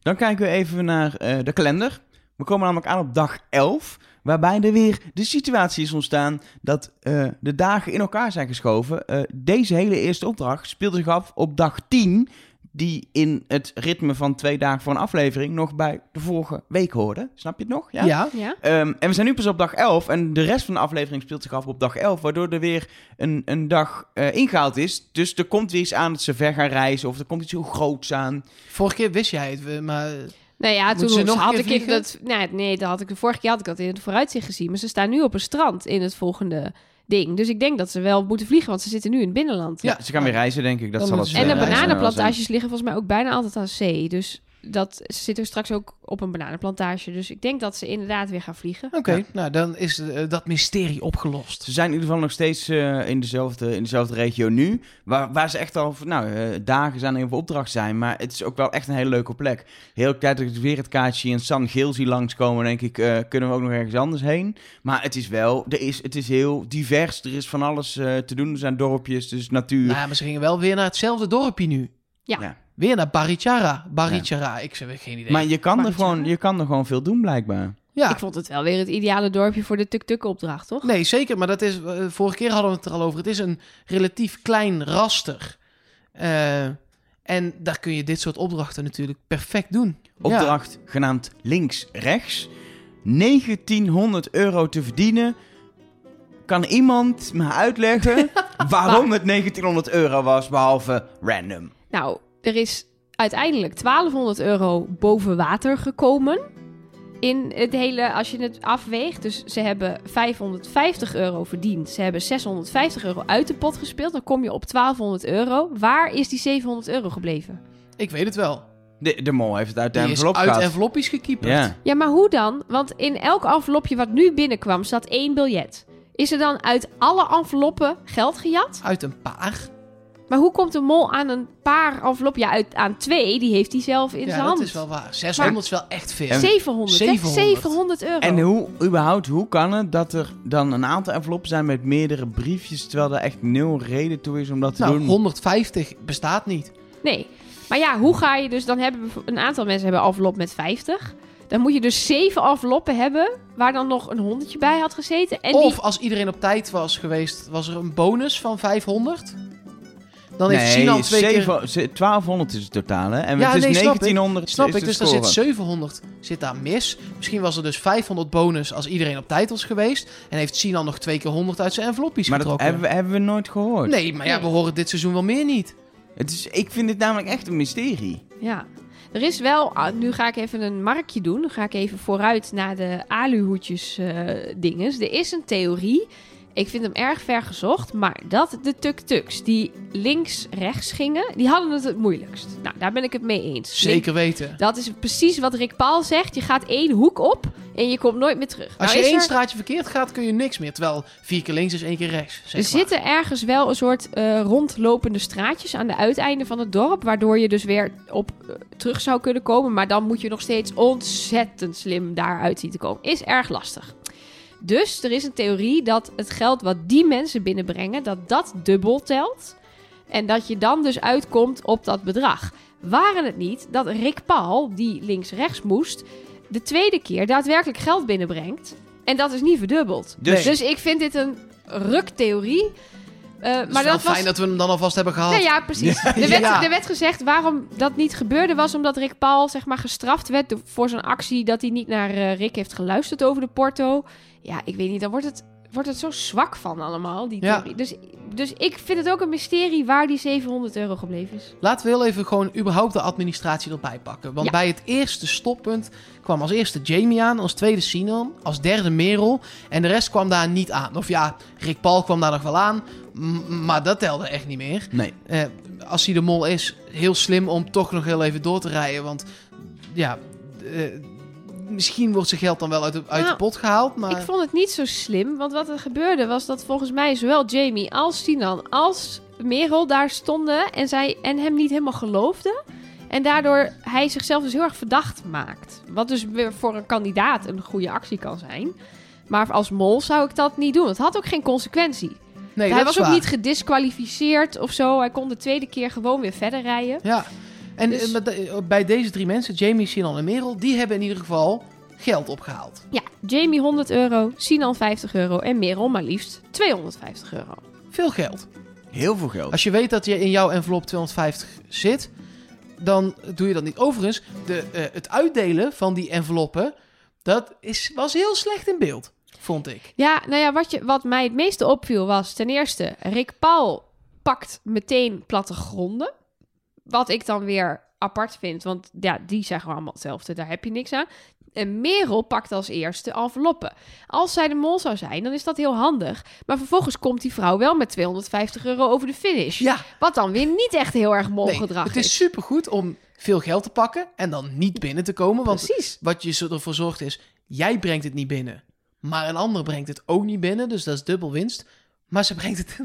Dan kijken we even naar eh, de kalender. We komen namelijk aan op dag 11, waarbij er weer de situatie is ontstaan dat eh, de dagen in elkaar zijn geschoven. Eh, deze hele eerste opdracht speelde zich af op dag 10, die in het ritme van twee dagen voor een aflevering nog bij de vorige week hoorde. Snap je het nog? Ja. Ja? Ehm, en we zijn nu pas op dag 11 en de rest van de aflevering speelt zich af op dag 11, waardoor er weer een, een dag eh, ingehaald is. Dus er komt weer iets aan dat ze ver gaan reizen of er komt iets heel groots aan. Vorige keer wist jij het, maar... Nou ja, toen ze nog een had keer ik in dat... Nee, nee, dat had ik de vorige keer had ik dat in het vooruitzicht gezien. Maar ze staan nu op een strand in het volgende ding. Dus ik denk dat ze wel moeten vliegen, want ze zitten nu in het binnenland. Ja. Ze gaan weer reizen, denk ik. Dat Dan zal het ze En de bananenplantages liggen volgens mij ook bijna altijd aan zee. Dus dat, ze zitten straks ook op een bananenplantage. Dus ik denk dat ze inderdaad weer gaan vliegen. Oké, Ja. nou dan is eh, dat mysterie opgelost. Ze zijn in ieder geval nog steeds eh, in, dezelfde, in dezelfde regio nu. Waar, waar ze echt al nou, eh, dagen zijn en voor opdracht zijn. Maar het is ook wel echt een hele leuke plek. Heel tijd dat ik weer het kaartje in San Geel zie langskomen. denk ik, eh, kunnen we ook nog ergens anders heen. Maar het is wel, er is, het is heel divers. Er is van alles eh, te doen. Er zijn dorpjes, dus natuur. Nou, ja, maar ze gingen wel weer naar hetzelfde dorpje nu. Ja. Ja. Weer naar Barichara. Barichara, ik heb geen idee. maar je kan, er gewoon, je kan er gewoon veel doen, blijkbaar. ja, Ik vond het wel weer het ideale dorpje voor de tuk-tuk-opdracht, toch? nee, zeker. Maar dat is, eh, vorige keer hadden we het er al over. Het is een relatief klein raster. Eh, en daar kun je dit soort opdrachten natuurlijk perfect doen. Ja. Opdracht genaamd links-rechts. 1900 euro te verdienen. Kan iemand me uitleggen (laughs) waarom het 1900 euro was, behalve random? Nou, er is uiteindelijk 1200 euro boven water gekomen. In het hele, als je het afweegt. Dus ze hebben 550 euro verdiend. Ze hebben 650 euro uit de pot gespeeld. Dan kom je op 1200 euro. Waar is die 700 euro gebleven? Ik weet het wel. De, de mol heeft het uit de Die is envelop uit gehad. envelopjes gekieperd. Ja. Ja, maar hoe dan? Want in elk envelopje wat nu binnenkwam staat één biljet. Is er dan uit alle enveloppen geld gejat? Uit een paar. Maar hoe komt de mol aan een paar enveloppen? Ja, uit, aan twee, die heeft hij zelf in ja, zijn dat hand. is wel waar. 600 is wel echt veel. En- 700, hè? 700. 700 euro. En hoe, überhaupt, hoe kan het dat er dan een aantal enveloppen zijn met meerdere briefjes, terwijl er echt nul reden toe is om dat te nou, doen? 150 bestaat niet. Nee. Maar ja, hoe ga je dus... Dan hebben we, een aantal mensen hebben een envelop met 50. Dan moet je dus zeven enveloppen hebben... waar dan nog een honderdje bij had gezeten. En of die, als iedereen op tijd was geweest, was er een bonus van 500. Dan heeft nee, Sinan twee keer... zeven- ze- 1200 is het totaal, hè? En Ja, het is nee, snap ik. 1900 Snap ik, dus score. zit 700 zit daar mis. Misschien was er dus 500 bonus als iedereen op tijd was geweest. En heeft Sinan nog twee keer 100 uit zijn envelopjes Maar dat getrokken. hebben we, hebben we nooit gehoord. Nee, maar ja, we horen dit seizoen wel meer niet. Het is, ik vind dit namelijk echt een mysterie. ja. Er is wel, ah, nu ga ik even een markje doen. Dan ga ik even vooruit naar de aluhoedjes eh dinges. Er is een theorie, ik vind hem erg ver gezocht, maar dat de tuk-tuks die links-rechts gingen, die hadden het het moeilijkst. Nou, daar ben ik het mee eens. Zeker weten. Dat is precies wat Rick Paul zegt. Je gaat één hoek op en je komt nooit meer terug. Als Nou je één er- straatje verkeerd gaat, kun je niks meer. Terwijl vier keer links is één keer rechts. Zeg Er maar. zitten ergens wel een soort eh, rondlopende straatjes aan de uiteinden van het dorp, waardoor je dus weer op eh, terug zou kunnen komen. Maar dan moet je nog steeds ontzettend slim daaruit zien te komen. Is erg lastig. Dus er is een theorie dat het geld wat die mensen binnenbrengen, dat dat dubbel telt. En dat je dan dus uitkomt op dat bedrag. Waren het niet dat Rick Paul, die links-rechts moest, de tweede keer daadwerkelijk geld binnenbrengt. En dat is niet verdubbeld. Dus- Dus, ik vind dit een ruktheorie. Eh, Het is maar wel dat was. fijn dat we hem dan alvast hebben gehad. Nee, ja, precies. (laughs) Er, werd, Ja. er werd gezegd waarom dat niet gebeurde, was omdat Rick Paul zeg maar, gestraft werd voor zijn actie dat hij niet naar eh, Rick heeft geluisterd over de porto. Ja, ik weet niet, dan wordt het, wordt het zo zwak van allemaal, die Ja. Dus, dus ik vind het ook een mysterie waar die 700 euro gebleven is. Laten we heel even gewoon überhaupt de administratie erbij pakken. Want Ja. bij het eerste stoppunt kwam als eerste Jamie aan, als tweede Sinan, als derde Merel. En de rest kwam daar niet aan. Of ja, Rick Paul kwam daar nog wel aan, maar dat telde echt niet meer. Nee. Eh, als hij de mol is, heel slim om toch nog heel even door te rijden. Want ja, eh, misschien wordt zijn geld dan wel uit de, uit de Nou, pot gehaald. Maar Ik vond het niet zo slim, want wat er gebeurde was dat volgens mij zowel Jamie als Sinan als Merel daar stonden en, zij, en hem niet helemaal geloofden. En daardoor hij zichzelf dus heel erg verdacht maakt. Wat dus weer voor een kandidaat een goede actie kan zijn. Maar als mol zou ik dat niet doen. Het had ook geen consequentie. nee, hij was ook waar. niet gedisqualificeerd of zo. Hij kon de tweede keer gewoon weer verder rijden. Ja, en Dus- eh, bij deze drie mensen, Jamie, Sinan en Merel, die hebben in ieder geval geld opgehaald. Ja, Jamie 100 euro, Sinan 50 euro en Merel maar liefst 250 euro. Veel geld. Heel veel geld. Als je weet dat je in jouw envelop 250 zit, dan doe je dat niet. Overigens, de, eh, het uitdelen van die enveloppen, dat is, was heel slecht in beeld, vond ik. Ja, nou ja, wat, je, wat mij het meeste opviel was ten eerste... Rick Paul pakt meteen plattegronden. Wat ik dan weer apart vind, want ja, die gewoon allemaal hetzelfde. Daar heb je niks aan. En Merel pakt als eerste enveloppen. Als zij de mol zou zijn, dan is dat heel handig. Maar vervolgens komt die vrouw wel met 250 euro over de finish. Ja, Wat dan weer niet echt heel erg nee, molgedrag het is supergoed om veel geld te pakken en dan niet binnen te komen. Want Precies. wat je ervoor zorgt is, jij brengt het niet binnen. Maar een ander brengt het ook niet binnen, dus dat is dubbel winst. Maar ze brengt het...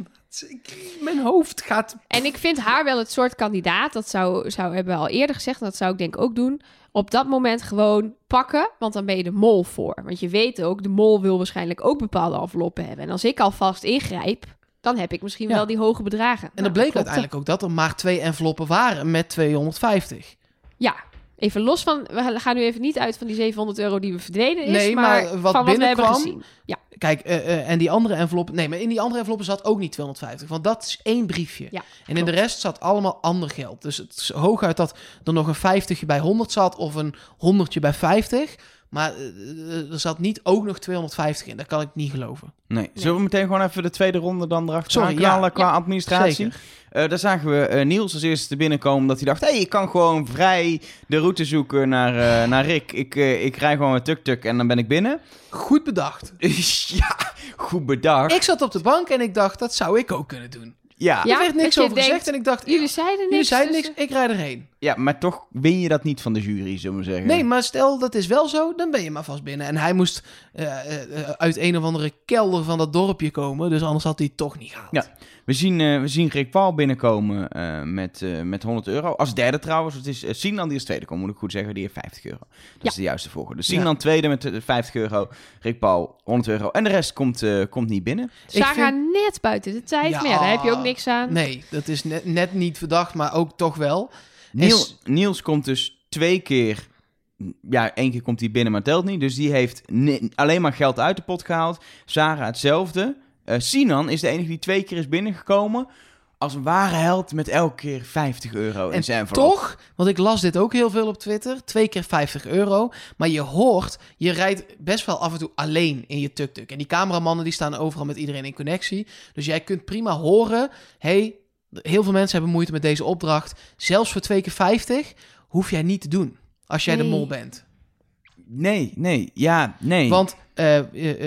Ik- Mijn hoofd gaat... En ik vind haar wel het soort kandidaat, dat zou, zou hebben we al eerder gezegd, dat zou ik denk ook doen, op dat moment gewoon pakken, want dan ben je de mol voor. Want je weet ook, de mol wil waarschijnlijk ook bepaalde enveloppen hebben. En als ik alvast ingrijp, dan heb ik misschien Ja. wel die hoge bedragen. En Nou, dan bleek uiteindelijk ook dat er maar twee enveloppen waren met 250. Ja, even los van, we gaan nu even niet uit van die 700 euro die we verdwenen is, Nee, maar, maar wat van wat we hebben binnenkwam-. Ja, Kijk, eh, eh, en die andere envelop... Nee, maar in die andere enveloppen zat ook niet 250. Want dat is één briefje. Ja, en in de rest zat allemaal ander geld. Dus het is hooguit dat er nog een 50 bij 100 zat... of een 100 bij 50. Maar eh, eh, er zat niet ook nog 250 in. Dat kan ik niet geloven. Nee. Zullen we meteen gewoon even de tweede ronde dan erachter Sorry, ja. qua Ja, administratie? Zeker. Eh, daar zagen we eh, Niels als eerste binnenkomen omdat hij dacht... hé, hey, ik kan gewoon vrij de route zoeken naar, eh, (laughs) naar Rick. Ik, eh, ik rij gewoon een tuk-tuk en dan ben ik binnen. Goed bedacht. (laughs) ja, goed bedacht. Ik zat op de bank en ik dacht, dat zou ik ook kunnen doen. Ja, Ja, er werd niks over gezegd en ik dacht... jullie zeiden niks. Jullie zeiden dus, niks, ik rijd erheen. ja, maar toch win je dat niet van de jury, zullen we zeggen. Nee, maar stel dat is wel zo, dan ben je maar vast binnen. En hij moest eh, eh, eh, uit een of andere kelder van dat dorpje komen, dus anders had hij het toch niet gehaald. Ja. We zien, eh, we zien Rick Paul binnenkomen eh, met, eh, met 100 euro. Als derde trouwens. Het is uh, Sinan die is tweede komt, moet ik goed zeggen. Die heeft 50 euro. Dat Ja. is de juiste volgorde. Dus Sinan tweede met eh, 50 euro. Rick Paul 100 euro. En de rest komt, eh, komt niet binnen. Sarah net buiten de tijd, Ja. maar ja, daar heb je ook niks aan. Nee, dat is net, net niet verdacht, maar ook toch wel. Niels, Niels komt dus twee keer... Ja, één keer komt hij binnen, maar telt niet. Dus die heeft alleen maar geld uit de pot gehaald. Sarah hetzelfde. Eh, Sinan is de enige die twee keer is binnengekomen. Als een ware held met elke keer 50 euro in En zijn envelop. Toch, want ik las dit ook heel veel op Twitter, twee keer 50 euro. Maar je hoort, je rijdt best wel af en toe alleen in je tuk-tuk. En die cameramannen die staan overal met iedereen in connectie. Dus jij kunt prima horen, hey, heel veel mensen hebben moeite met deze opdracht. Zelfs voor twee keer 50 hoef jij niet te doen als jij de mol bent. Nee, nee, ja, nee. Want eh,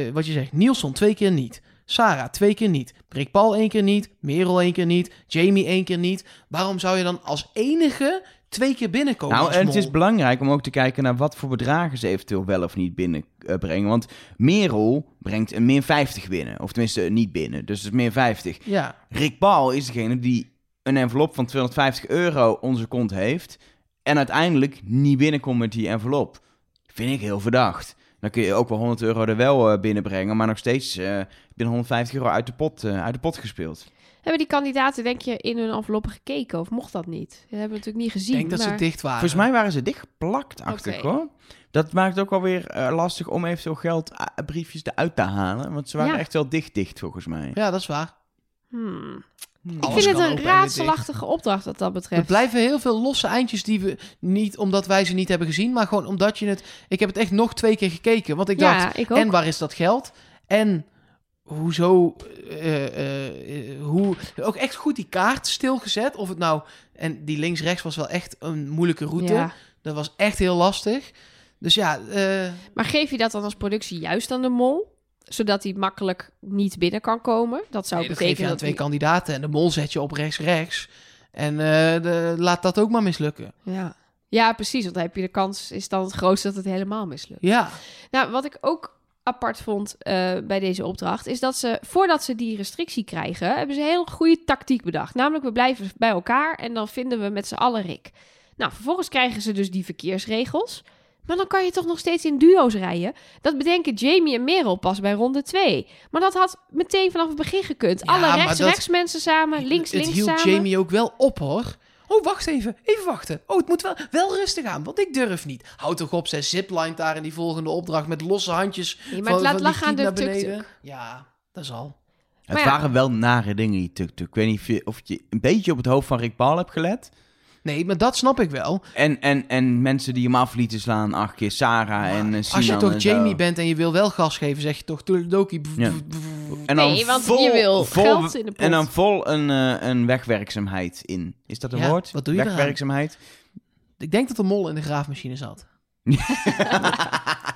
eh, wat je zegt, Nielsen twee keer niet. Sarah twee keer niet. Rick Paul één keer niet. Merel één keer niet. Jamie één keer niet. Waarom zou je dan als enige twee keer binnenkomen Nou, en het is belangrijk om ook te kijken naar wat voor bedragen ze eventueel wel of niet binnenbrengen. Want Merel brengt een min 50 binnen. Of tenminste, niet binnen. Dus het is min 50. Ja, Rick Paul is degene die een envelop van 250 euro onze kont heeft. En uiteindelijk niet binnenkomt met die envelop. Vind ik heel verdacht. Dan kun je ook wel 100 euro er wel eh, binnenbrengen. Maar nog steeds eh binnen 150 euro uit de pot, eh, uit de pot gespeeld. Hebben die kandidaten, denk je, in hun enveloppen gekeken? Of mocht dat niet? Dat hebben we natuurlijk niet gezien. ik denk dat maar... ze dicht waren. Volgens mij waren ze dichtgeplakt achter Oké. hoor. Dat maakt het ook wel weer lastig om eventueel geldbriefjes eruit te halen. Want ze waren Ja. echt wel dicht dicht volgens mij. Ja, dat is waar. Hmm. Ik Alles vind het een raadselachtige opdracht wat dat Er betreft. blijven heel veel losse eindjes die we niet omdat wij ze niet hebben gezien, maar gewoon omdat je het. Ik heb het echt nog twee keer gekeken, want ik dacht. ik. En waar is dat geld? En hoezo, eh, eh, eh, hoe, ook echt goed die kaart stilgezet. Of het nou, en die links-rechts was wel echt een moeilijke route. Ja. Dat was echt heel lastig. Dus ja, eh, Maar geef je dat dan als productie juist aan de mol? Zodat hij makkelijk niet binnen kan komen? Dat zou nee, betekenen aan dat twee kandidaten en de mol zet je op rechts-rechts. En eh, de, laat dat ook maar mislukken. Ja. ja, precies. Want dan heb je de kans, is dan het grootste dat het helemaal mislukt. Ja, Nou, wat ik ook apart vond eh, bij deze opdracht, is dat ze, voordat ze die restrictie krijgen, hebben ze een heel goede tactiek bedacht. Namelijk, we blijven bij elkaar en dan vinden we met z'n allen Rick. Nou, vervolgens krijgen ze dus die verkeersregels. Maar dan kan je toch nog steeds in duo's rijden. Dat bedenken Jamie en Merel pas bij ronde 2. Maar dat had meteen vanaf het begin gekund. Ja, Alle rechts-rechts mensen samen, links-links het hield samen. Jamie ook wel op hoor. Oh, wacht even. Even wachten. Oh, het moet wel, wel rustig aan, want ik durf niet. Houd toch op, zij zipline daar in die volgende opdracht met losse handjes. Nee, maar het laat lachen aan de tuk-tuk. Ja, dat is al. Het ja. waren wel nare dingen, die tuk-tuk. Ik weet niet of je, of je een beetje op het hoofd van Rick Paul hebt gelet. Nee, maar dat snap ik wel. En, en, en mensen die hem af lieten slaan, acht keer Sarah en uh, Als je toch Jamie bent en je wil wel gas geven, zeg je toch Toledoki. Ja. En dan Nee, want vol, je wil vol, geld in de pot. En dan vol een, eh, een wegwerkzaamheid in. Is dat een Ja, woord? wat doe je eraan? Wegwerkzaamheid? Ik denk dat de mol in de graafmachine zat. (laughs)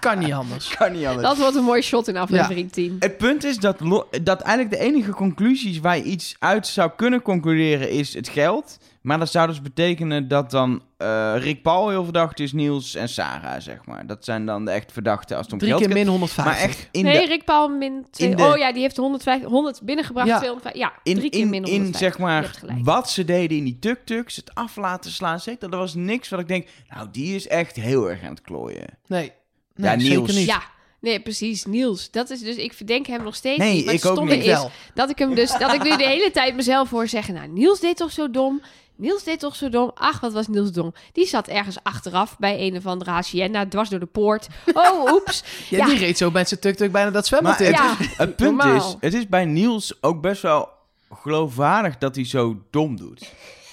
kan niet anders. Kan niet anders. Dat wordt een mooi shot in aflevering 10. Het punt is dat, dat eigenlijk de enige conclusies waar je iets uit zou kunnen concluderen is het geld. Maar dat zou dus betekenen dat dan eh, Rick Paul heel verdacht is, Niels en Sarah, zeg maar. Dat zijn dan de echt verdachten als het om Drie geld keer min 150. Maar echt in nee, de, Rick Paul min 2. in de- Oh ja, die heeft 150, 100 binnengebracht. Ja. 250, ja, in, drie keer in, min in 150. zeg Je maar wat ze deden in die tuk-tuks, het af laten slaan, zeker, er was niks wat ik denk, nou die is echt heel erg aan het klooien. Nee, nee Ja, zeker Niels. niet. Ja, nee, precies. Niels. Dat is dus, ik verdenk hem nog steeds Nee, niet. Maar ik het ook stomme niet. Is wel. dat ik hem dus, dat ik nu de hele tijd mezelf hoor zeggen, nou, Niels deed toch zo dom. Niels deed toch zo dom. Ach, wat was Niels dom. Die zat ergens achteraf bij een of andere hacienda, dwars door de poort. Oh, oeps. Ja, (laughs) Ja. die reed zo met zijn tuk-tuk bijna dat zwembad in. Ja, Het punt normaal. is, het is bij Niels ook best wel geloofwaardig dat hij zo dom doet.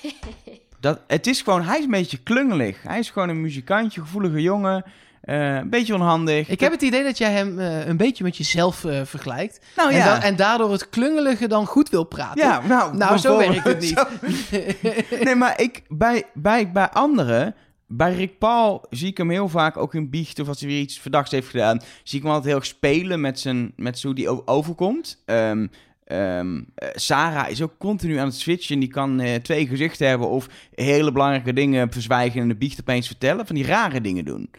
(laughs) Dat, het is gewoon, hij is een beetje klungelig. Hij is gewoon een muzikantje, gevoelige jongen, eh, een beetje onhandig. Ik heb het idee dat jij hem eh, een beetje met jezelf eh, vergelijkt. nou en, ja, en daardoor het klungelige dan goed wil praten. ja, nou, Nou, zo werkt het niet. (laughs) Nee, maar ik, bij, bij, bij anderen, bij Rick Paul zie ik hem heel vaak ook in biecht of als hij weer iets verdachts heeft gedaan, zie ik hem altijd heel erg spelen met, zijn, met zo hoe die overkomt. Ehm, ehm, eh, Sarah is ook continu aan het switchen. Die kan eh, twee gezichten hebben of hele belangrijke dingen verzwijgen en de biecht opeens vertellen. Van die rare dingen doen.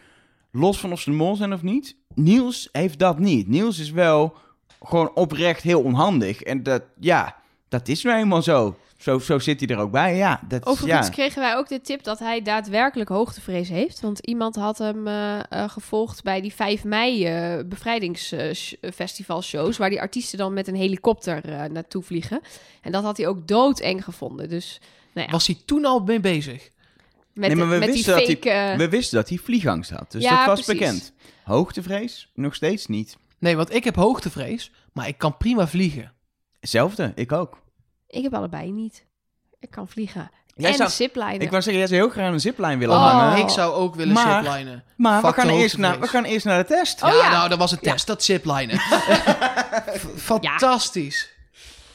Los van of ze de mol zijn of niet. Niels heeft dat niet. Niels is wel gewoon oprecht heel onhandig. En dat, ja, dat is nou eenmaal zo. Zo, zo zit hij er ook bij. Ja, dat, Overigens ja. kregen wij ook de tip dat hij daadwerkelijk hoogtevrees heeft. Want iemand had hem eh, eh, gevolgd bij die 5 mei eh bevrijdingsfestivalshows... waar die artiesten dan met een helikopter eh, naartoe vliegen. En dat had hij ook doodeng gevonden. Dus nou ja, Was hij toen al mee bezig? Met, Nee, maar we met die wisten dat fake... eh, We wisten dat hij vliegangst had. Dus Ja, dat was precies. bekend. Hoogtevrees? Nog steeds niet. Nee, want ik heb hoogtevrees, maar ik kan prima vliegen. Hetzelfde, ik ook. Ik heb allebei niet. Ik kan vliegen. Jij en zou- ziplinen. Ik wou zeggen, jij zou heel graag een ziplijn willen Oh. hangen. Ik zou ook willen Maar- ziplinen. Maar we gaan, eerst naar, we gaan eerst naar de test. Oh ja, ja. nou, dat was een test, dat ziplinen. (laughs) Fantastisch.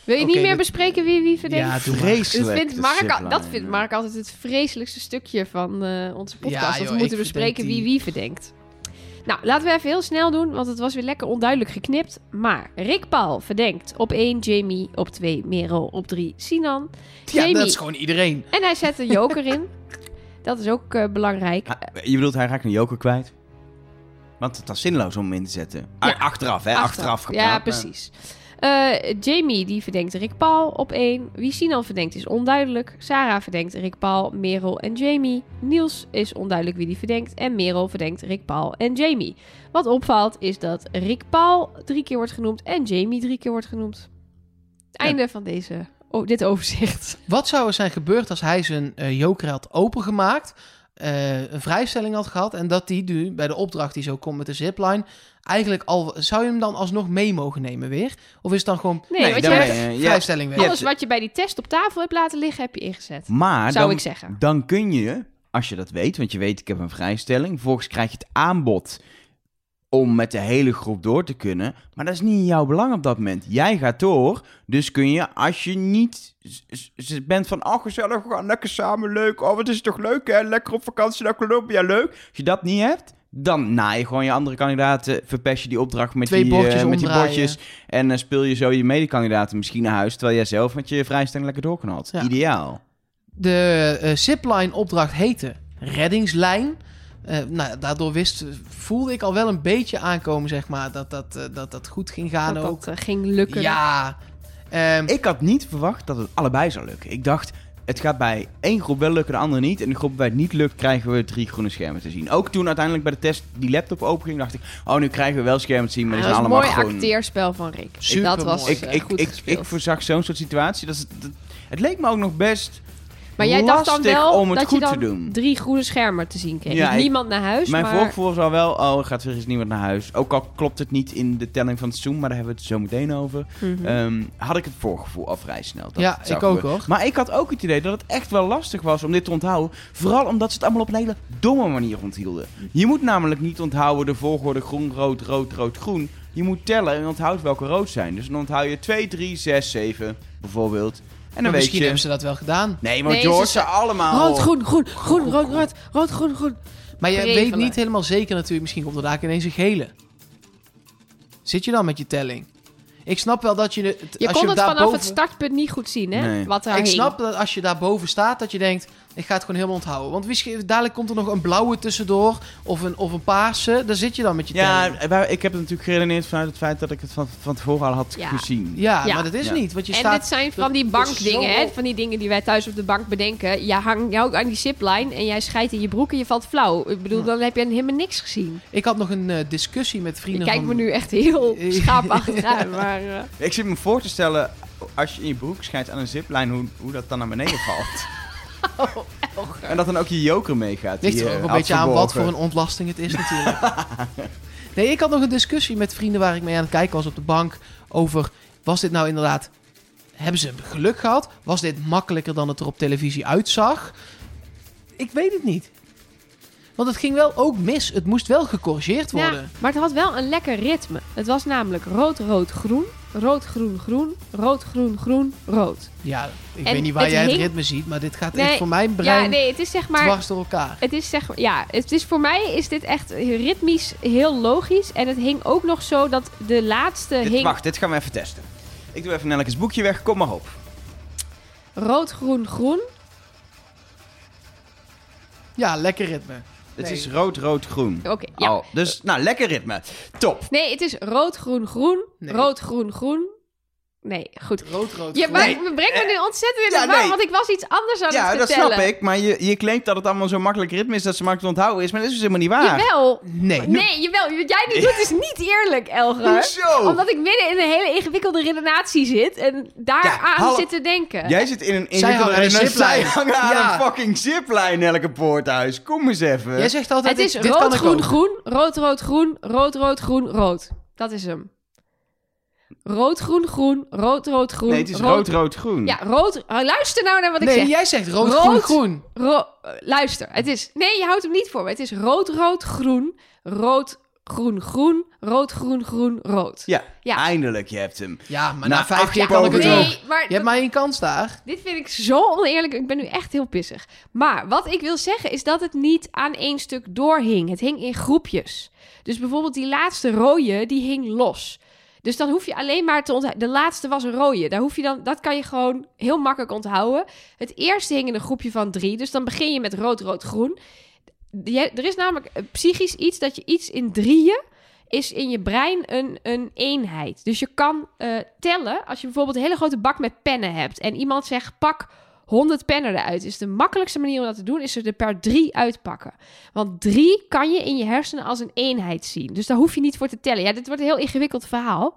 Wil je niet meer dit- bespreken wie wie verdenkt? Ja. Vreselijk. Dat vindt, Mark, dat vindt. Mark altijd het vreselijkste stukje van eh, onze podcast. Ja, dat joh, we moeten bespreken wie wie verdenkt. Nou, laten we even heel snel doen, want het was weer lekker onduidelijk geknipt. Maar Rick Paul verdenkt op 1 Jamie, op 2 Merel, op 3 Sinan. Ja, Jamie. dat is gewoon iedereen. En hij zet een joker in. (laughs) Dat is ook eh, belangrijk. Je bedoelt, hij raakt een joker kwijt? Want het was zinloos om hem in te zetten. Ja. Achteraf, hè? Achteraf, gepraat. Ja, maar- Eh, Jamie die verdenkt Rick Paul op 1. Wie Sinan verdenkt is onduidelijk. Sarah verdenkt Rick Paul, Merel en Jamie. Niels is onduidelijk wie die verdenkt. En Merel verdenkt Rick Paul en Jamie. Wat opvalt is dat Rick Paul drie keer wordt genoemd en Jamie drie keer wordt genoemd. Einde van deze, oh, dit overzicht. Wat zou er zijn gebeurd als hij zijn eh, joker had opengemaakt, eh, een vrijstelling had gehad en dat die nu bij de opdracht die zo komt met de zipline, eigenlijk al zou je hem dan alsnog mee mogen nemen weer? Of is het dan gewoon Nee, Nee, want je hebt vrijstelling weer? Ja, alles wat je bij die test op tafel hebt laten liggen, heb je ingezet. Maar Zou dan, ik zeggen. dan kun je, als je dat weet, want je weet ik heb een vrijstelling, vervolgens krijg je het aanbod om met de hele groep door te kunnen. Maar dat is niet in jouw belang op dat moment. Jij gaat door, dus kun je, als je niet bent van, oh gezellig, we gaan lekker samen, leuk. Oh, wat is het toch leuk hè, lekker op vakantie naar Colombia, leuk. Als je dat niet hebt, dan naai je gewoon je andere kandidaten, verpest je die opdracht met, Twee die, bordjes eh, met die bordjes. En dan speel je zo je medekandidaten misschien naar huis, terwijl jij zelf met je vrijstelling lekker door kan had. Ja. Ideaal. De eh, zipline opdracht heette reddingslijn. Eh, nou, daardoor wist, voelde ik al wel een beetje aankomen, zeg maar, dat dat, eh, dat, dat goed ging gaan dat ook. dat eh, ging lukken. Ja. Ehm, Ik had niet verwacht dat het allebei zou lukken. Ik dacht, het gaat bij één groep wel lukken, de andere niet. En de groep waar het niet lukt, krijgen we drie groene schermen te zien. Ook toen uiteindelijk bij de test die laptop openging, dacht ik... Oh, nu krijgen we wel schermen te zien, maar die zijn een allemaal mooi gewoon... acteerspel van Rick. Dat was Ik, ik, goed ik, gespeeld. ik voorzag zo'n soort situatie. Dat- het leek me ook nog best Maar jij dacht dan lastig wel om het dat goed je dan te doen. drie groene schermen te zien kreeg. Ja, Dus ik- niemand naar huis, Mijn maar... voorgevoel was al wel, oh, er gaat weer eens niemand naar huis. Ook al klopt het niet in de telling van het Zoom, maar daar hebben we het zo meteen over. Mhm. Ehm, had ik het voorgevoel al vrij snel. Dat Ja, het zou ik ook, gebeuren. hoor. Maar ik had ook het idee dat het echt wel lastig was om dit te onthouden. Vooral omdat ze het allemaal op een hele domme manier onthielden. Je moet namelijk niet onthouden de volgorde groen, rood, rood, rood, groen. Je moet tellen en onthoudt welke rood zijn. Dus dan onthoud je 2, 3, 6, 7 bijvoorbeeld. En dan misschien je... hebben ze dat wel gedaan. Nee, maar Nee, George, ze- ze allemaal... Rood, groen, groen, groen, rood, rood, rood, groen, groen. Maar je Prevelen. weet niet helemaal zeker natuurlijk. Misschien komt er daar ineens een gele. Zit je dan met je telling? Ik snap wel dat je... Het, Je als kon je het vanaf het startpunt niet goed zien, hè? Nee. Wat er Ik snap dat als je daarboven staat, dat je denkt... Ik ga het gewoon helemaal onthouden. Want misschien, dadelijk komt er nog een blauwe tussendoor. Of een, of een paarse. Daar zit je dan met je Ja, telling. wij- ik heb het natuurlijk geredeneerd vanuit het feit dat ik het van, van tevoren al had Ja. gezien. Ja, Ja. maar dat is Ja. niet. Want je en staat... dit zijn van die bankdingen, zo- hè? Van die dingen die wij thuis op de bank bedenken. Je hangt jou ook aan die zipline en jij scheidt in je broek en je valt flauw. Ik bedoel, Ja. dan heb je helemaal niks gezien. Ik had nog een eh, discussie met Je vrienden kijkt van... me nu echt heel (laughs) schaapachtig aan, maar... eh, Ik zit me voor te stellen, als je in je broek schijnt aan een ziplijn, hoe, hoe dat dan naar beneden (laughs) valt. (laughs) en dat dan ook je joker meegaat. Ligt die er je ook een beetje aan wat voor een ontlasting het is natuurlijk. (laughs) nee, ik had nog een discussie met vrienden waar ik mee aan het kijken was op de bank over... Was dit nou inderdaad... Hebben ze geluk gehad? Was dit makkelijker dan het er op televisie uitzag? Ik weet het niet. Want het ging wel ook mis. Het moest wel gecorrigeerd Ja, worden. maar het had wel een lekker ritme. Het was namelijk rood, rood, groen. Rood, groen, groen. Rood, groen, groen, rood. Ja, ik En weet niet waar het jij het ritme ziet, maar dit gaat Nee, echt voor mijn brein Ja, nee, het is zeg maar... dwars door elkaar. Het is zeg maar, ja, het is voor mij is dit echt ritmisch heel logisch. En het hing ook nog zo dat de laatste Dit- hing wacht, dit gaan we even testen. Ik doe even Nellekes boekje weg, kom maar op. rood, groen, groen. Ja, lekker ritme. Het Nee. is rood, rood, groen. Oké, ja. Oh, dus, nou, lekker ritme. Top. Nee, het is rood, groen, groen. Nee. Rood, groen, groen. Nee, goed. Rood, rood, Je maar, Nee. we brengen me nu ontzettend in de Ja, war, nee. want ik was iets anders aan Ja, het dat vertellen. snap ik. Maar je, je claimt dat het allemaal zo makkelijk ritme is dat ze makkelijk te onthouden is. Maar dat is dus helemaal niet waar. Jawel. Nee. Nee, jawel. Wat jij nu doet is niet eerlijk, Elger. Hoezo? Omdat ik midden in een hele ingewikkelde redenatie zit en daar Ja, aan hallo. zit te denken. Jij zit in een ingewikkelde- ziplijn. Zij hangen aan Ja. een fucking ziplijn, elke poorthuis. Kom eens even. Jij zegt altijd, Het is dit, dit kan rood, groen, groen. Rood, rood, groen. Rood, rood, groen, rood. Dat is hem. Rood, groen, groen. Rood, rood, groen. nee, het is rood, rood, groen. Ja, rood. oh, luister nou naar wat ik Nee, zeg. jij zegt rood, Rood. groen, groen. Ro- eh, luister. Het is... Nee, je houdt hem niet voor me. Het is rood, rood, groen. Rood, groen, groen, rood, groen, groen, rood. Ja, Ja. eindelijk, je hebt hem. Ja, maar Na na vijf keer jaar kan ik het ook. Nee, maar Je hebt maar één kans daar. Dit vind ik zo oneerlijk. Ik ben nu echt heel pissig. Maar wat ik wil zeggen is dat het niet aan één stuk doorhing. Het hing in groepjes. Dus bijvoorbeeld die laatste rode, die hing los. Dus dan hoef je alleen maar te onthouden. De laatste was een rode. Daar hoef je dan, dat kan je gewoon heel makkelijk onthouden. Het eerste hing in een groepje van drie. Dus dan begin je met rood, rood, groen. Er is namelijk psychisch iets dat je iets in drieën is in je brein een, een eenheid. Dus je kan eh, tellen, als je bijvoorbeeld een hele grote bak met pennen hebt en iemand zegt pak 100 pennen eruit, is de makkelijkste manier om dat te doen, is er per drie uitpakken. Want drie kan je in je hersenen als een eenheid zien. Dus daar hoef je niet voor te tellen. Ja, dit wordt een heel ingewikkeld verhaal.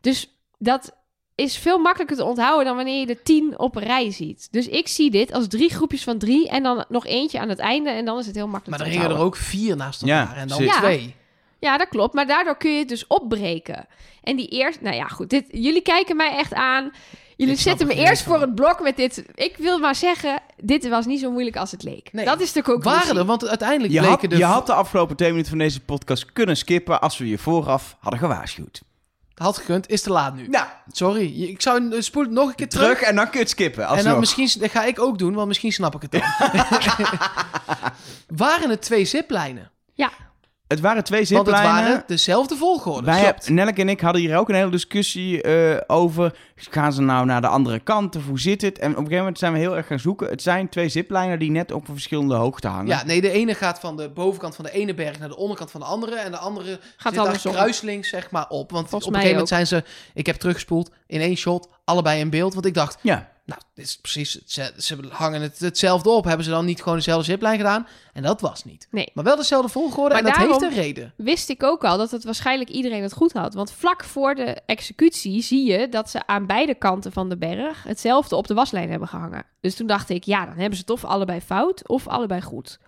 Dus dat is veel makkelijker te onthouden dan wanneer je de tien op een rij ziet. Dus ik zie dit als drie groepjes van drie en dan nog eentje aan het einde en dan is het heel makkelijk Maar te er hingen er ook vier naast Ja, elkaar. en dan zeker. twee. Ja, dat klopt. Maar daardoor kun je het dus opbreken. En die eerste... Nou ja, goed. Dit, jullie kijken mij echt aan. Jullie zetten me er eerst van. voor het blok met dit. Ik wil maar zeggen, dit was niet zo moeilijk als het leek. Nee. Dat is de conclusie. Waren er, want uiteindelijk Je had, bleken de... je had de afgelopen twee minuten van deze podcast kunnen skippen als we je vooraf hadden gewaarschuwd. Had gekund, is te laat nu. Nou, Sorry, ik zou spoel het nog een keer terug. terug en dan kun je het skippen. en Alsnog. dan misschien, dat ga ik ook doen, want misschien snap ik het dan. (laughs) (laughs) waren het twee ziplijnen? Ja, Het waren twee Want het ziplijnen. waren dezelfde volgorde. Wij. Nelk en ik hadden hier ook een hele discussie eh, over. Gaan ze nou naar de andere kant of hoe zit het? En op een gegeven moment zijn we heel erg gaan zoeken. Het zijn twee ziplijnen die net op een verschillende hoogte hangen. Ja, nee, de ene gaat van de bovenkant van de ene berg naar de onderkant van de andere. En de andere zit daar andersom. kruislinks, zeg maar, op. Want Volgens op een mij gegeven moment zijn ze... Ik heb teruggespoeld in één shot, allebei in beeld. Want ik dacht, Ja. Nou, dit is precies... Ze, ze hangen het hetzelfde op. Hebben ze dan niet gewoon dezelfde ziplijn gedaan? En dat was niet. nee. Maar wel dezelfde volgorde Maar en dat heeft een reden. Wist ik ook al dat het waarschijnlijk iedereen het goed had. Want vlak voor de executie zie je dat ze aan beide kanten van de berg hetzelfde op de waslijn hebben gehangen. Dus toen dacht ik, ja, dan hebben ze het of allebei fout of allebei goed.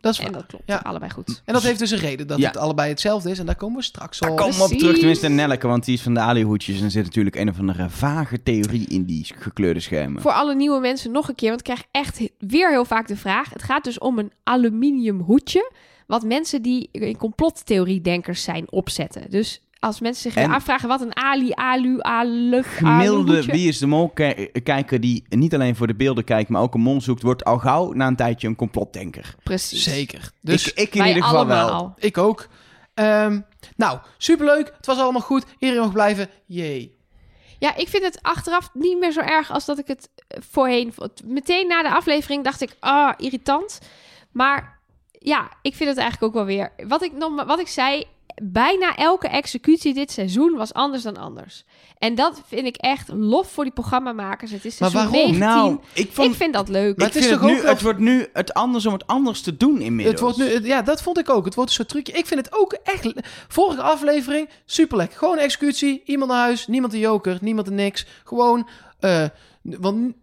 Dat is En dat klopt, Ja. allebei goed. En dat heeft dus een reden, dat Ja. het allebei hetzelfde is. En daar komen we straks Daar op. komen we op Precies. terug, tenminste Nelke, want die is van de alihoedjes. En er zit natuurlijk een of andere vage theorie in die gekleurde schermen. Voor alle nieuwe mensen nog een keer, want ik krijg echt he- weer heel vaak de vraag. Het gaat dus om een aluminium hoedje, wat mensen die in complottheorie-denkers zijn opzetten. Dus als mensen zich En- afvragen wat een ali, alu, alug, Gemiddelde Wie is de Mol ki- kijker die niet alleen voor de beelden kijkt, maar ook een mol zoekt, wordt al gauw na een tijdje een complotdenker. Precies. Zeker. Dus ik, ik in Wij ieder geval wel. ik ook. Ehm, nou, superleuk. Het was allemaal goed. Iedereen mag blijven. Jee. Ja, ik vind het achteraf niet meer zo erg als dat ik het eh, voorheen vond. Meteen na de aflevering dacht ik, ah, irritant. Maar ja, ik vind het eigenlijk ook wel weer. Wat ik, nog, wat ik zei, bijna elke executie dit seizoen was anders dan anders. En dat vind ik echt lof voor die programmamakers. Het is Maar seizoen waarom? 19. Nou, ik vond... ik vind dat leuk. Maar het is vind toch nu, ook wel- Het wordt nu het anders om het anders te doen inmiddels. Het wordt nu, ja, dat vond ik ook. Het wordt een soort trucje. Ik vind het ook echt... Vorige aflevering, super lekker. Gewoon een executie. Iemand naar huis. Niemand een joker. Niemand een niks. Gewoon... eh, want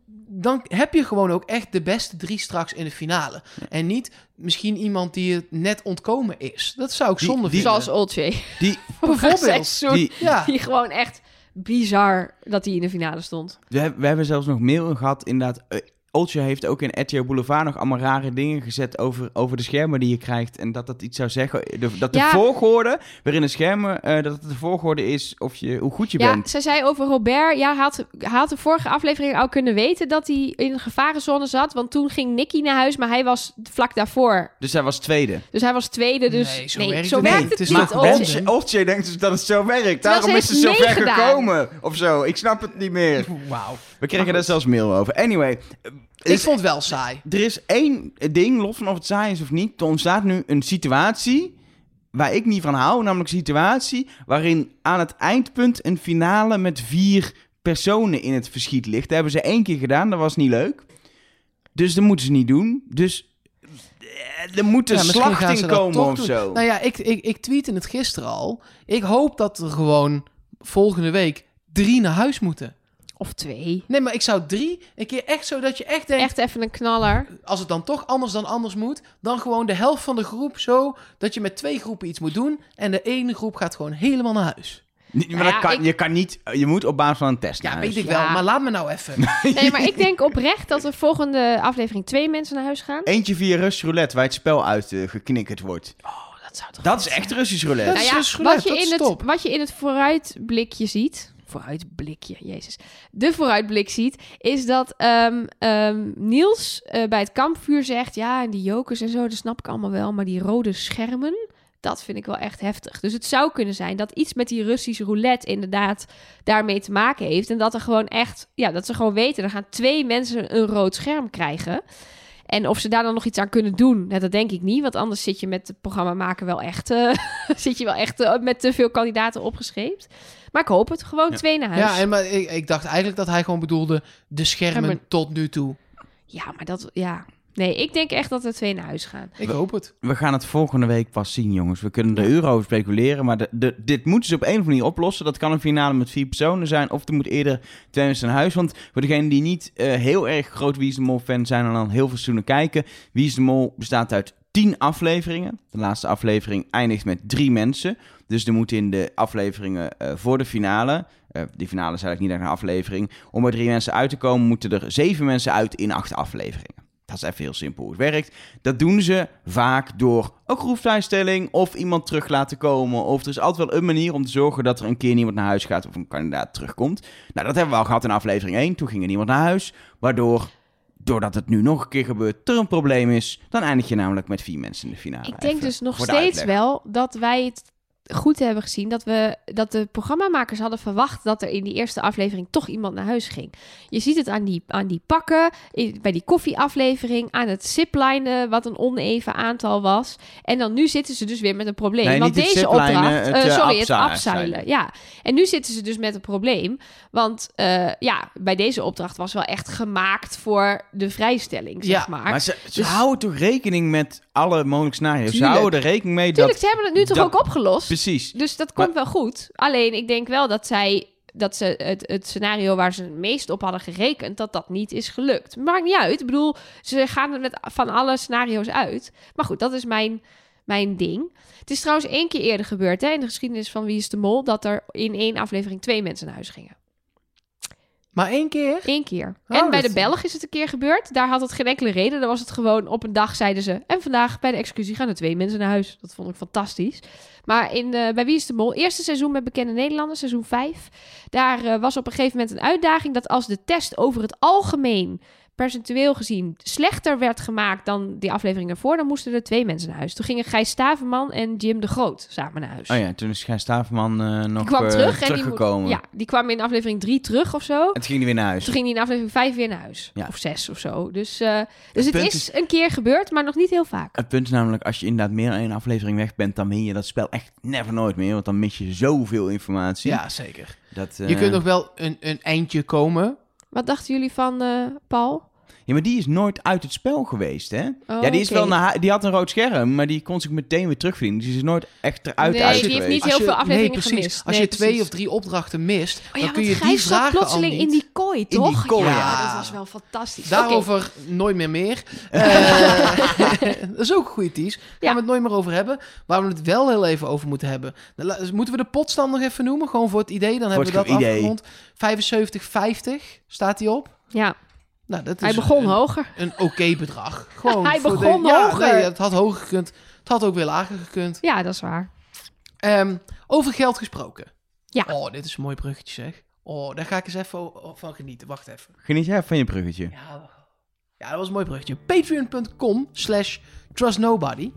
dan heb je gewoon ook echt de beste drie straks in de finale. En niet misschien iemand die het net ontkomen is. Dat zou ik Die- zonde die- vinden. Zoals Olcay. Die, (laughs) Bijvoorbeeld. Seizoen. die, Ja. Die gewoon echt bizar dat hij in de finale stond. we, hebben- we hebben zelfs nog mail gehad, inderdaad. Oltje heeft ook in RTL Boulevard nog allemaal rare dingen gezet over, over de schermen die je krijgt. En dat dat iets zou zeggen. De, dat de Ja. volgorde waarin de schermen, eh, dat het de volgorde is of je, hoe goed je Ja, bent. zij zei over Robert, ja, had, had de vorige aflevering al kunnen weten dat hij in een gevarenzone zat. Want toen ging Nicky naar huis, maar hij was vlak daarvoor. Dus hij was tweede. Dus hij was tweede, dus Nee, zo nee, werkt zo het werkt niet. het, niet. maar Oltje. Oltje, denkt dus dat het zo werkt. Daarom ze is ze zo ver gekomen. Of zo. Ik snap het niet meer. Wauw. We kregen daar zelfs mail over. Anyway. Ik vond het wel saai. Er is één ding, los van of het saai is of niet. Er ontstaat nu een situatie waar ik niet van hou. Namelijk een situatie waarin aan het eindpunt een finale met vier personen in het verschiet ligt. Dat hebben ze één keer gedaan, dat was niet leuk. Dus dat moeten ze niet doen. Dus eh, er moet een Ja, slachting komen of doen. zo. Nou ja, ik, ik, ik tweette het gisteren al. Ik hoop dat er gewoon volgende week drie naar huis moeten. Of twee. Nee, maar ik zou drie, een keer echt zo dat je echt denkt... Echt even een knaller. Als het dan toch anders dan anders moet, dan gewoon de helft van de groep zo... dat je met twee groepen iets moet doen... en de ene groep gaat gewoon helemaal naar huis. Niet- maar Nou dat ja, kan, ik- je kan niet, je moet op basis van een test Ja, naar weet huis. ik wel, Ja. maar laat me nou even. (laughs) Nee, maar ik denk oprecht dat er volgende aflevering twee mensen naar huis gaan. Eentje via Rush Roulette, waar het spel uit eh, geknikkerd wordt. Dat zou toch Dat is echt? Russisch roulette. Dat Nou ja, roulette, wat, je dat is in het, wat je in het vooruitblikje ziet. Vooruitblikje, jezus. De vooruitblik ziet, is dat ehm, ehm, Niels eh, bij het kampvuur zegt: Ja, en die jokers en zo, dat snap ik allemaal wel. Maar die rode schermen, dat vind ik wel echt heftig. Dus het zou kunnen zijn dat iets met die Russische roulette inderdaad daarmee te maken heeft. En dat er gewoon echt, ja, dat ze gewoon weten: er gaan twee mensen een rood scherm krijgen. En of ze daar dan nog iets aan kunnen doen, nou, dat denk ik niet. Want anders zit je met het programma maken wel echt, eh, (laughs) zit je wel echt eh, met te veel kandidaten opgescheept. Maar ik hoop het. Gewoon Ja. twee naar huis. Ja, en, maar ik, ik dacht eigenlijk dat hij gewoon bedoelde de schermen tot nu toe. Ja, maar dat, ja. Nee, ik denk echt dat er twee naar huis gaan. Ik We- hoop het. We gaan het volgende week pas zien, jongens. We kunnen er uren over speculeren, maar de, de, dit moeten ze op een of andere manier oplossen. Dat kan een finale met vier personen zijn, of er moet eerder twee mensen naar huis. Want voor degenen die niet eh, heel erg groot Wie is de Mol fan zijn en dan heel veel seizoenen kijken. Wie is de Mol bestaat uit tien afleveringen. De laatste aflevering eindigt met drie mensen. Dus er moeten in de afleveringen eh, voor de finale, eh, die finale is eigenlijk niet echt een aflevering, om er drie mensen uit te komen, moeten er zeven mensen uit in acht afleveringen. Dat is even heel simpel hoe het werkt. Dat doen ze vaak door ook groepsvrijstelling of iemand terug laten komen. Of er is altijd wel een manier om te zorgen dat er een keer niemand naar huis gaat of een kandidaat terugkomt. Nou, dat hebben we al gehad in aflevering 1. Toen ging er niemand naar huis. Waardoor, doordat het nu nog een keer gebeurt, er een probleem is. Dan eindig je namelijk met vier mensen in de finale. ik denk Even dus nog de steeds wel dat wij het goed hebben gezien. Dat, we, dat de programmamakers hadden verwacht dat er in die eerste aflevering toch iemand naar huis ging. Je ziet het aan die, aan die pakken, bij die koffieaflevering, aan het zipline, wat een oneven aantal was. En dan nu zitten ze dus weer met een probleem. Nee, want deze ziplinen, opdracht, het, eh, sorry, het afzeilen. afzeilen. Ja, en nu zitten ze dus met een probleem. Want eh, ja, bij deze opdracht was wel echt gemaakt voor de vrijstelling, zeg Ja, maar. Maar ze, ze Dus- houden toch rekening met alle mogelijke scenario's. Ze houden er rekening mee Tuurlijk, dat... ze hebben het nu toch dat- ook opgelost? Precies. Dus dat Maar- komt wel goed. Alleen ik denk wel dat zij dat ze het, het scenario waar ze het meest op hadden gerekend, dat dat niet is gelukt. Maakt niet uit. Ik bedoel, ze gaan er met van alle scenario's uit. Maar goed, dat is mijn, mijn ding. Het is trouwens één keer eerder gebeurd hè, in de geschiedenis van Wie is de Mol, dat er in één aflevering twee mensen naar huis gingen. Maar één keer? Eén keer. Oh, en bij de Belg is het een keer gebeurd. Daar had het geen enkele reden. Dan was het gewoon op een dag zeiden ze. En vandaag bij de excursie gaan er twee mensen naar huis. Dat vond ik fantastisch. Maar in, eh, bij Wie is de Mol, eerste seizoen met bekende Nederlanders, seizoen 5. Daar eh, was op een gegeven moment een uitdaging dat als de test over het algemeen percentueel gezien slechter werd gemaakt dan die aflevering ervoor, dan moesten er twee mensen naar huis. Toen gingen Gijs Staverman en Jim de Groot samen naar huis. Oh ja, toen is Gijs Staverman eh, nog die kwam eh, terug en die, teruggekomen. mo- ja, die kwam in aflevering 3 terug of zo. En toen ging hij weer naar huis. Toen ging hij in aflevering 5 weer naar huis. Ja. Of 6 of zo. Dus, eh, dus het is, is- een keer gebeurd, maar nog niet heel vaak. Het punt is namelijk, als je inderdaad meer dan één aflevering weg bent, dan win je dat spel echt never nooit meer. Want dan mis je zoveel informatie. Ja, zeker. Dat, Je kunt nog wel een, een eindje komen. Wat dachten jullie van eh, Paul? Ja, maar die is nooit uit het spel geweest, hè? Oh, ja, die, is oké. wel naar, die had een rood scherm, maar die kon zich meteen weer terugvinden. Dus die is nooit echt eruit Nee, uit die heeft niet Als heel je- veel afleveringen nee, precies. gemist. Als Nee, je twee precies. of drie opdrachten mist, Oh ja, dan kun je die vragen al plotseling niet. in die kooi, die toch? kooi, ja, ja. dat was wel fantastisch. Daarover nooit meer meer. (laughs) Eh, (laughs) dat is ook een goede tease. Gaan Ja. we het nooit meer over hebben. Waar we het wel heel even over moeten hebben. Dus moeten we de potstand nog even noemen? Gewoon voor het idee. Dan hebben we dat idee. afgerond. 75,50 staat hij op. Ja, Nou, dat is hij begon een, hoger. een oké bedrag. (laughs) Gewoon Hij begon de, ja, hoger. Nee, het had hoger gekund. Het had ook weer lager gekund. Ja, dat is waar. Ehm, over geld gesproken. Ja. Oh, dit is een mooi bruggetje zeg. Oh, daar ga ik eens even van genieten. Wacht even. Geniet jij van je bruggetje? Ja, ja, dat was een mooi bruggetje. Patreon.com slash trustnobody.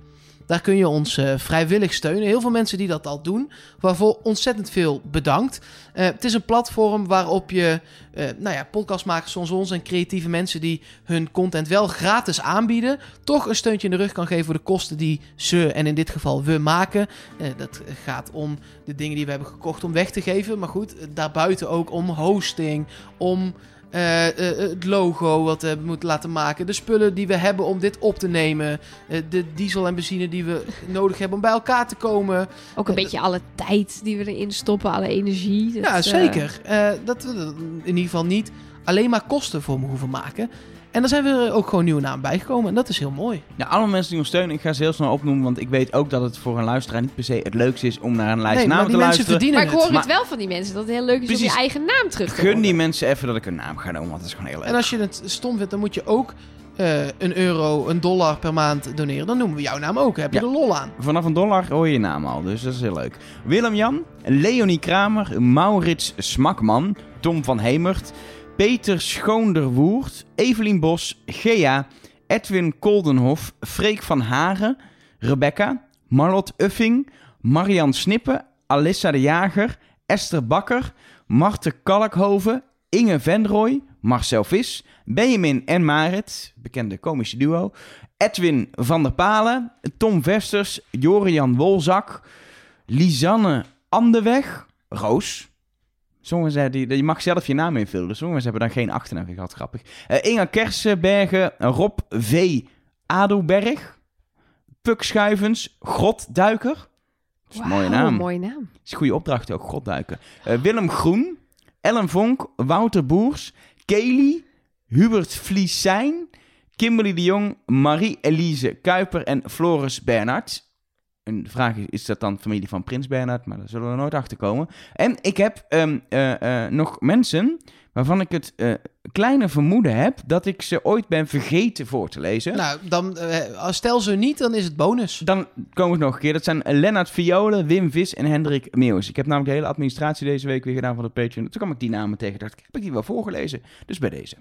Daar kun je ons eh, vrijwillig steunen. Heel veel mensen die dat al doen. Waarvoor ontzettend veel bedankt. Eh, het is een platform waarop je eh, nou ja, podcastmakers zoals ons en creatieve mensen die hun content wel gratis aanbieden. Toch een steuntje in de rug kan geven voor de kosten die ze en in dit geval we maken. Dat gaat om de dingen die we hebben gekocht om weg te geven. Maar goed, daarbuiten ook om hosting, om eh, eh, het logo wat we moeten laten maken. De spullen die we hebben om dit op te nemen. eh, de diesel en benzine die we nodig hebben om bij elkaar te komen. Ook een beetje alle tijd die we erin stoppen, alle energie. Dat, ja, zeker. Dat we in ieder geval niet alleen maar kosten voor me hoeven maken. En daar zijn we er ook gewoon nieuwe namen bijgekomen. En dat is heel mooi. Nou, alle mensen die ons steunen, ik ga ze heel snel opnoemen, want ik weet ook dat het voor een luisteraar niet per se het leukste is om naar een lijst Nee, maar namen die te mensen luisteren. verdienen maar ik hoor het. het wel van die mensen dat het heel leuk is om je eigen naam terug te Gun die mensen even dat ik een naam ga noemen, want dat is gewoon heel leuk. En als je het stom vindt, dan moet je ook eh, een euro, een dollar per maand doneren, dan noemen we jouw naam ook. Heb je Ja. er lol aan? Vanaf een dollar hoor je je naam al, dus dat is heel leuk. Willem-Jan, Leonie Kramer, Maurits Smakman, Tom van Hemert, Peter Schoonderwoerd, Evelien Bos, Gea, Edwin Koldenhof, Freek van Haren, Rebecca, Marlot Uffing, Marian Snippen, Alissa de Jager, Esther Bakker, Marte Kalkhoven, Inge Venrooy, Marcel Vis, Benjamin en Marit, bekende komische duo, Edwin van der Palen, Tom Vesters, Jorian Wolzak, Lisanne Andeweg, Roos. Sommigen zeiden, die- je mag zelf je naam invullen. Dus sommigen hebben dan geen achternaam gehad, grappig. Eh Inga Kersenbergen, Rob V. Adelberg, Puk Schuivens, Grotduiker. Dat is een mooie naam. mooie naam. Dat is een goede opdracht ook, Grotduiken. Eh, Willem Groen, Ellen Vonk, Wouter Boers, Kelly, Hubert Vliesijn, Kimberly de Jong, Marie-Elise Kuiper en Floris Bernhard. Een vraag is, is dat dan familie van Prins Bernhard? Maar daar zullen we nooit achter komen. En ik heb ehm, eh, eh, nog mensen waarvan ik het eh, kleine vermoeden heb dat ik ze ooit ben vergeten voor te lezen. Nou, dan, stel ze niet, dan is het bonus. Dan komen we nog een keer. Dat zijn Lennart Violen, Wim Vis en Hendrik Meeuwis. Ik heb namelijk de hele administratie deze week weer gedaan van de Patreon. Toen kwam ik die namen tegen. dacht ik, heb ik die wel voorgelezen? Dus bij deze.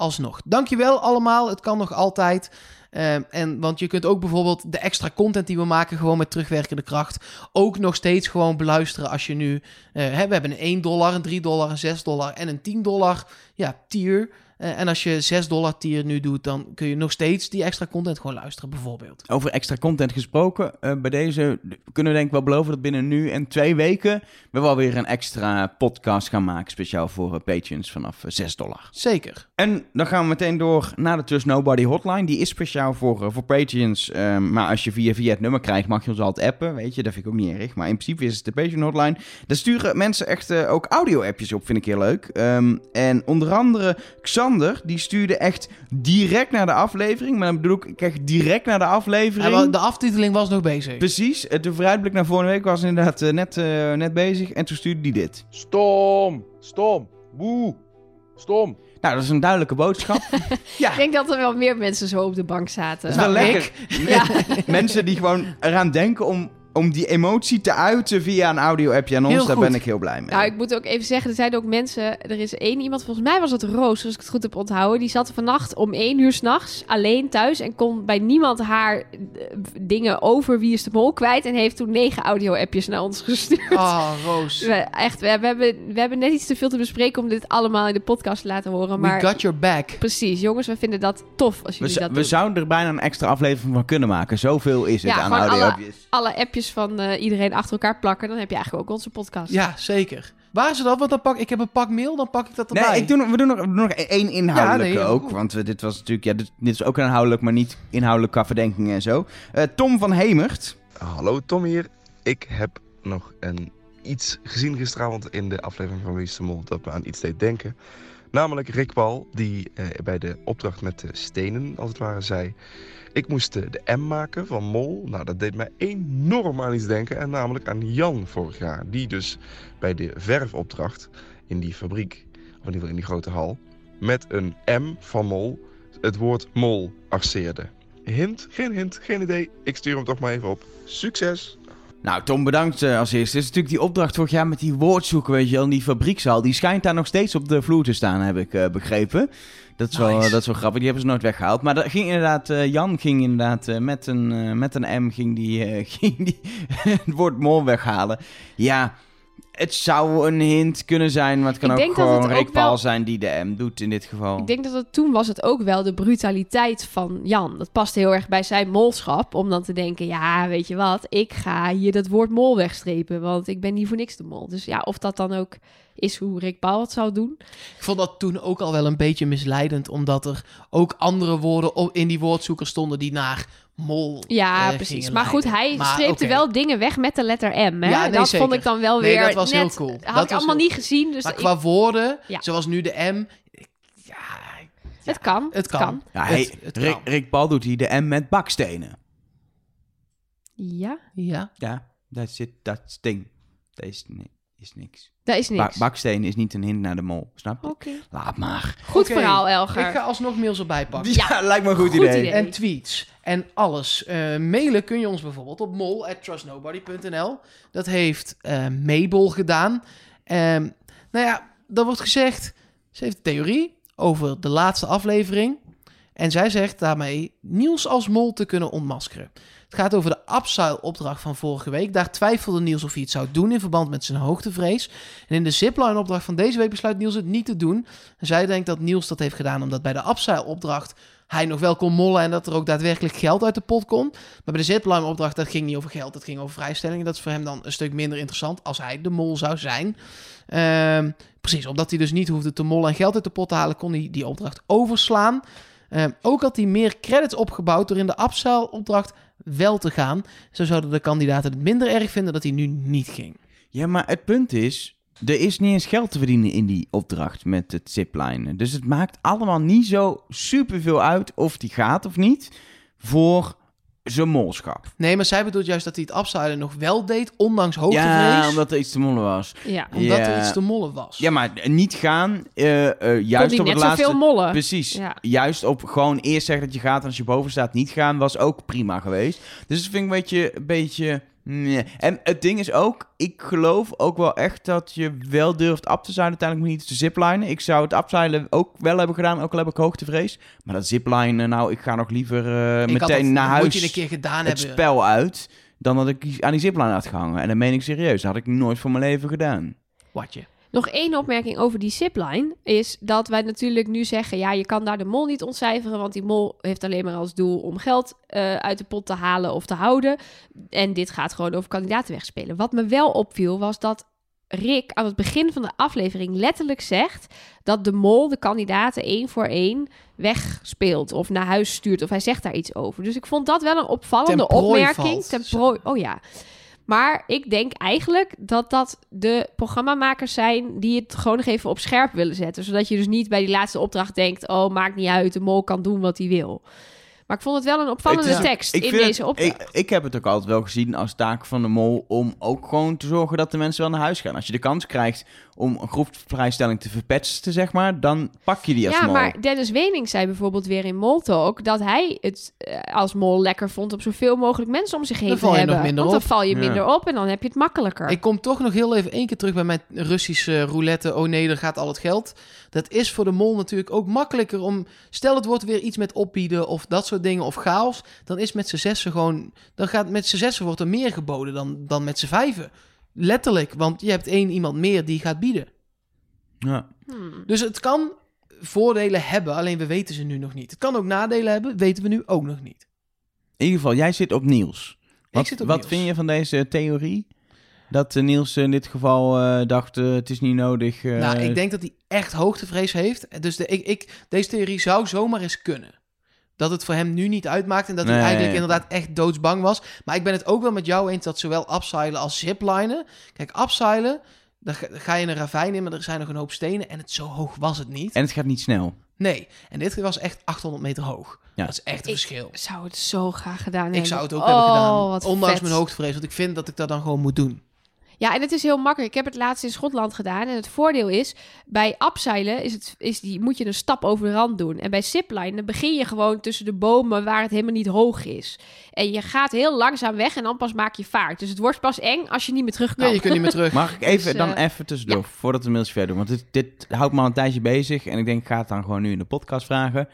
Alsnog. Dankjewel allemaal. Het kan nog altijd. Ehm, en, want je kunt ook bijvoorbeeld de extra content die we maken, gewoon met terugwerkende kracht, ook nog steeds gewoon beluisteren als je nu... eh, hè, we hebben een 1 dollar, een 3 dollar, een 6 dollar en een 10 dollar ja, tier. Eh, en als je 6 dollar tier nu doet, dan kun je nog steeds die extra content gewoon luisteren, bijvoorbeeld. Over extra content gesproken. eh, bij deze kunnen we denk ik wel beloven dat binnen nu en twee weken... we wel weer een extra podcast gaan maken. Speciaal voor eh, Patreons vanaf eh, 6 dollar. Zeker. En dan gaan we meteen door naar de Trust Nobody hotline. Die is speciaal voor, voor Patreons. Ehm, maar als je via, via het nummer krijgt, mag je ons altijd appen. Weet je, dat vind ik ook niet erg. Maar in principe is het de Patreon hotline. Daar sturen mensen echt ook audio-appjes op, vind ik heel leuk. Ehm, en onder andere Xander, die stuurde echt direct naar de aflevering. Maar dan bedoel ik echt direct naar de aflevering. Ja, de aftiteling was nog bezig. Precies. Eh, De vooruitblik naar vorige week was inderdaad eh, net, eh, net bezig. En toen stuurde die dit. Stom, stom, boe, stom. Nou, dat is een duidelijke boodschap. (laughs) ja. Ik denk dat er wel meer mensen zo op de bank zaten. Dat is wel Nou, lekker. Ja. (laughs) Mensen die gewoon eraan denken om, om die emotie te uiten via een audio-appje aan ons. Heel Daar goed. ben ik heel blij mee. Nou, ik moet ook even zeggen, er zijn ook mensen... Er is één iemand, volgens mij was het Roos, als ik het goed heb onthouden. Die zat vannacht om één uur s'nachts alleen thuis... en kon bij niemand haar eh, dingen over Wie is de Mol kwijt... en heeft toen negen audio-appjes naar ons gestuurd. Oh, Roos. (laughs) We, echt, we, we hebben, we hebben net iets te veel te bespreken... om dit allemaal in de podcast te laten horen. Maar We got your back. precies, jongens, we vinden dat tof als we, jullie z- dat we doen. zouden er bijna een extra aflevering van kunnen maken. Zoveel is het Ja, aan gewoon alle- audio-appjes. Alle appjes van eh, iedereen achter elkaar plakken... dan heb je eigenlijk ook onze podcast. Ja, zeker. Waar is het dan? Want dan pak ik heb een pak mail, dan pak ik dat erbij. Nee, ik doe, nog- we doen nog, we doen nog één inhoudelijke Ja, nee, ook. goed. Want we, dit was natuurlijk... Ja, dit, dit is ook inhoudelijk, maar niet inhoudelijk qua verdenkingen en zo. Eh, Tom van Hemert. Hallo Tom hier. Ik heb nog een iets gezien gisteravond in de aflevering van Wie is de Mol dat me aan iets deed denken. Namelijk Rick Paul, die eh, bij de opdracht met de stenen, als het ware, zei... Ik moest eh, de M maken van Mol. Nou, dat deed mij enorm aan iets denken. En namelijk aan Jan vorig jaar. Die dus bij de verfopdracht in die fabriek, of in ieder geval in die grote hal... met een M van Mol het woord Mol arceerde. Hint, geen hint, geen idee. Ik stuur hem toch maar even op. Succes! Nou, Tom, bedankt eh, als eerste. Dit is natuurlijk die opdracht vorig jaar met die woordzoeken, weet je wel, in die fabriekszaal. Die schijnt daar nog steeds op de vloer te staan, heb ik eh, begrepen. Dat is, wel, dat is wel grappig, die hebben ze nooit weggehaald. Maar dat ging inderdaad, eh, Jan ging inderdaad eh, met, een, eh, met een M ging die, (laughs) ging die het woord mol weghalen. Ja, het zou een hint kunnen zijn, maar het kan Ik ook denk dat gewoon het ook Rick Paul wel- zijn die de M doet in dit geval. Ik denk dat het toen was het ook wel de brutaliteit van Jan. Dat past heel erg bij zijn molschap. Om dan te denken, ja, weet je wat, ik ga hier dat woord mol wegstrepen. Want ik ben niet voor niks de mol. Dus ja, of dat dan ook is hoe Rick Paul het zou doen. Ik vond dat toen ook al wel een beetje misleidend, omdat er ook andere woorden op- in die woordzoeker stonden die naar mol Ja, eh, precies. Maar goed, hij Maar streepte wel dingen weg met de letter M. Hè? Ja, nee, dat zeker. vond ik dan wel Nee, weer dat was heel net- cool. Had Dat ik allemaal heel niet gezien. Dus Maar ik- qua woorden, Ja. zoals nu de M, ja, het kan. het kan. ja, hij, het- het Rick, kan. Rick Paul doet hier de M met bakstenen. Ja. Ja. Ja, dat zit, dat is, nee. is niks. Dat is Ba- niks. baksteen is niet een hint naar de mol, snap je? Oké. Laat maar. Goed verhaal, Elger. Ik ga alsnog mails erbij pakken. Ja, lijkt me een goed, Goed idee. idee. En tweets en alles. Eh, mailen kun je ons bijvoorbeeld op mol.trustnobody.nl. Dat heeft eh Mabel gedaan. Ehm, nou ja, er wordt gezegd... Ze heeft een theorie over de laatste aflevering. En zij zegt daarmee Niels als mol te kunnen ontmaskeren. Het gaat over de upside-opdracht van vorige week. Daar twijfelde Niels of hij het zou doen in verband met zijn hoogtevrees. En in de zipline-opdracht van deze week besluit Niels het niet te doen. En zij denkt dat Niels dat heeft gedaan omdat bij de upside-opdracht hij nog wel kon mollen en dat er ook daadwerkelijk geld uit de pot kon. Maar bij de zipline-opdracht, dat ging niet over geld, dat ging over vrijstellingen. Dat is voor hem dan een stuk minder interessant als hij de mol zou zijn. Ehm, precies, omdat hij dus niet hoefde te mollen en geld uit de pot te halen, kon hij die opdracht overslaan. Ehm, ook had hij meer credits opgebouwd door in de upsell-opdracht wel te gaan. Zo zouden de kandidaten het minder erg vinden dat hij nu niet ging. Ja, maar het punt is, er is niet eens geld te verdienen in die opdracht met het ziplinen. Dus het maakt allemaal niet zo superveel uit of die gaat of niet voor zijn molschap. Nee, maar zij bedoelt juist dat hij het upsellen nog wel deed, ondanks hoogtevrees. Ja, omdat er iets te mollen was. Ja. Omdat er iets te mollen was. Ja, maar niet gaan, eh, eh, juist op het net laatste... mollen. Precies. Ja. Juist op gewoon eerst zeggen dat je gaat en als je boven staat niet gaan, was ook prima geweest. Dus dat vind ik een beetje... Een beetje nee. En het ding is ook, ik geloof ook wel echt dat je wel durft up te zijn uiteindelijk, maar niet te ziplinen. Ik zou het upzeilen ook wel hebben gedaan, ook al heb ik hoogtevrees. Maar dat ziplinen, nou, ik ga nog liever eh, meteen dat- naar huis Moet je een keer gedaan het hebben. spel uit, dan dat ik aan die zipline had gehangen. En dat meen ik serieus, dat had ik nooit voor mijn leven gedaan. Watje. Nog één opmerking over die zipline is dat wij natuurlijk nu zeggen: ja, je kan daar de mol niet ontcijferen, want die mol heeft alleen maar als doel om geld eh, uit de pot te halen of te houden. En dit gaat gewoon over kandidaten wegspelen. Wat me wel opviel was dat Rick aan het begin van de aflevering letterlijk zegt dat de mol de kandidaten één voor één wegspeelt of naar huis stuurt of hij zegt daar iets over. Dus ik vond dat wel een opvallende opmerking. valt. Ten prooi, oh ja. Maar ik denk eigenlijk dat dat de programmamakers zijn die het gewoon nog even op scherp willen zetten. Zodat je dus niet bij die laatste opdracht denkt: oh, maakt niet uit, de mol kan doen wat hij wil. Maar ik vond het wel een opvallende is- tekst in deze het- opdracht. Ik, ik heb het ook altijd wel gezien als taak van de mol om ook gewoon te zorgen dat de mensen wel naar huis gaan. Als je de kans krijgt om een groepsvrijstelling te verpetsen, zeg maar, dan pak je die als ja, mol. maar Dennis Wening zei bijvoorbeeld weer in Moltalk dat hij het eh, als mol lekker vond om zoveel mogelijk mensen om zich heen Dan te val je hebben. nog minder Want dan op. val je Ja. minder op en dan heb je het makkelijker. Ik kom toch nog heel even één keer terug bij mijn Russische roulette. Oh nee, er gaat al het geld. Dat is voor de mol natuurlijk ook makkelijker om... Stel het wordt weer iets met opbieden of dat soort dingen of chaos. Dan is met z'n zessen gewoon... Dan gaat met z'n zessen wordt er meer geboden dan, dan met z'n vijven. Letterlijk, want je hebt één iemand meer die gaat bieden. Ja. Hmm. Dus het kan voordelen hebben, alleen we weten ze nu nog niet. Het kan ook nadelen hebben, weten we nu ook nog niet. In ieder geval, jij zit op Niels. Wat, zit op wat Niels. vind je van deze theorie? Dat eh, Niels in dit geval eh, dacht, eh, het is niet nodig. eh, Nou, ik denk dat hij echt hoogtevrees heeft. Dus de, ik, ik, deze theorie zou zomaar eens kunnen. Dat het voor hem nu niet uitmaakt en dat hij Nee. eigenlijk inderdaad echt doodsbang was. Maar ik ben het ook wel met jou eens dat zowel upseilen als ziplinen... Kijk, upseilen, dan ga, je een ravijn in, maar er zijn nog een hoop stenen en het zo hoog was het niet. En het gaat niet snel. Nee, en dit was echt 800 meter hoog. Ja. Dat is echt een Ik verschil. zou het zo graag gedaan hebben. Ik zou het ook Oh, hebben gedaan, wat ondanks vet. mijn hoogtevrees. Want ik vind dat ik dat dan gewoon moet doen. Ja, en het is heel makkelijk. Ik heb het laatst in Schotland gedaan. En het voordeel is, bij abseilen is het, is die, moet je een stap over de rand doen. En bij ziplinen begin je gewoon tussen de bomen waar het helemaal niet hoog is. En je gaat heel langzaam weg en dan pas maak je vaart. Dus het wordt pas eng als je niet meer terug kan. Nee, je kunt niet meer terug. (laughs) Mag ik even, Dus, dan eh, even tussendoor, voordat we mailtje verder doen. Want dit, dit houdt me al een tijdje bezig. En ik denk, ik ga het dan gewoon nu in de podcast vragen.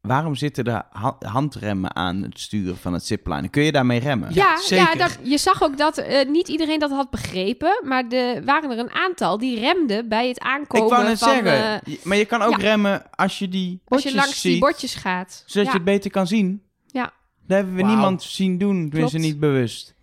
Waarom zitten er ha- handremmen aan het sturen van het ziplinen? Kun je daarmee remmen? Ja, ja, zeker. dat, je zag ook dat eh, niet iedereen dat had begrepen. Maar er waren er een aantal die remden bij het aankomen ik wou net van... zeggen, eh, maar je kan ook ja. remmen als je die als je langs ziet. die bordjes gaat. Zodat ja. je het beter kan zien. Ja. Dat hebben we niemand zien doen, tenminste Klopt. niet bewust.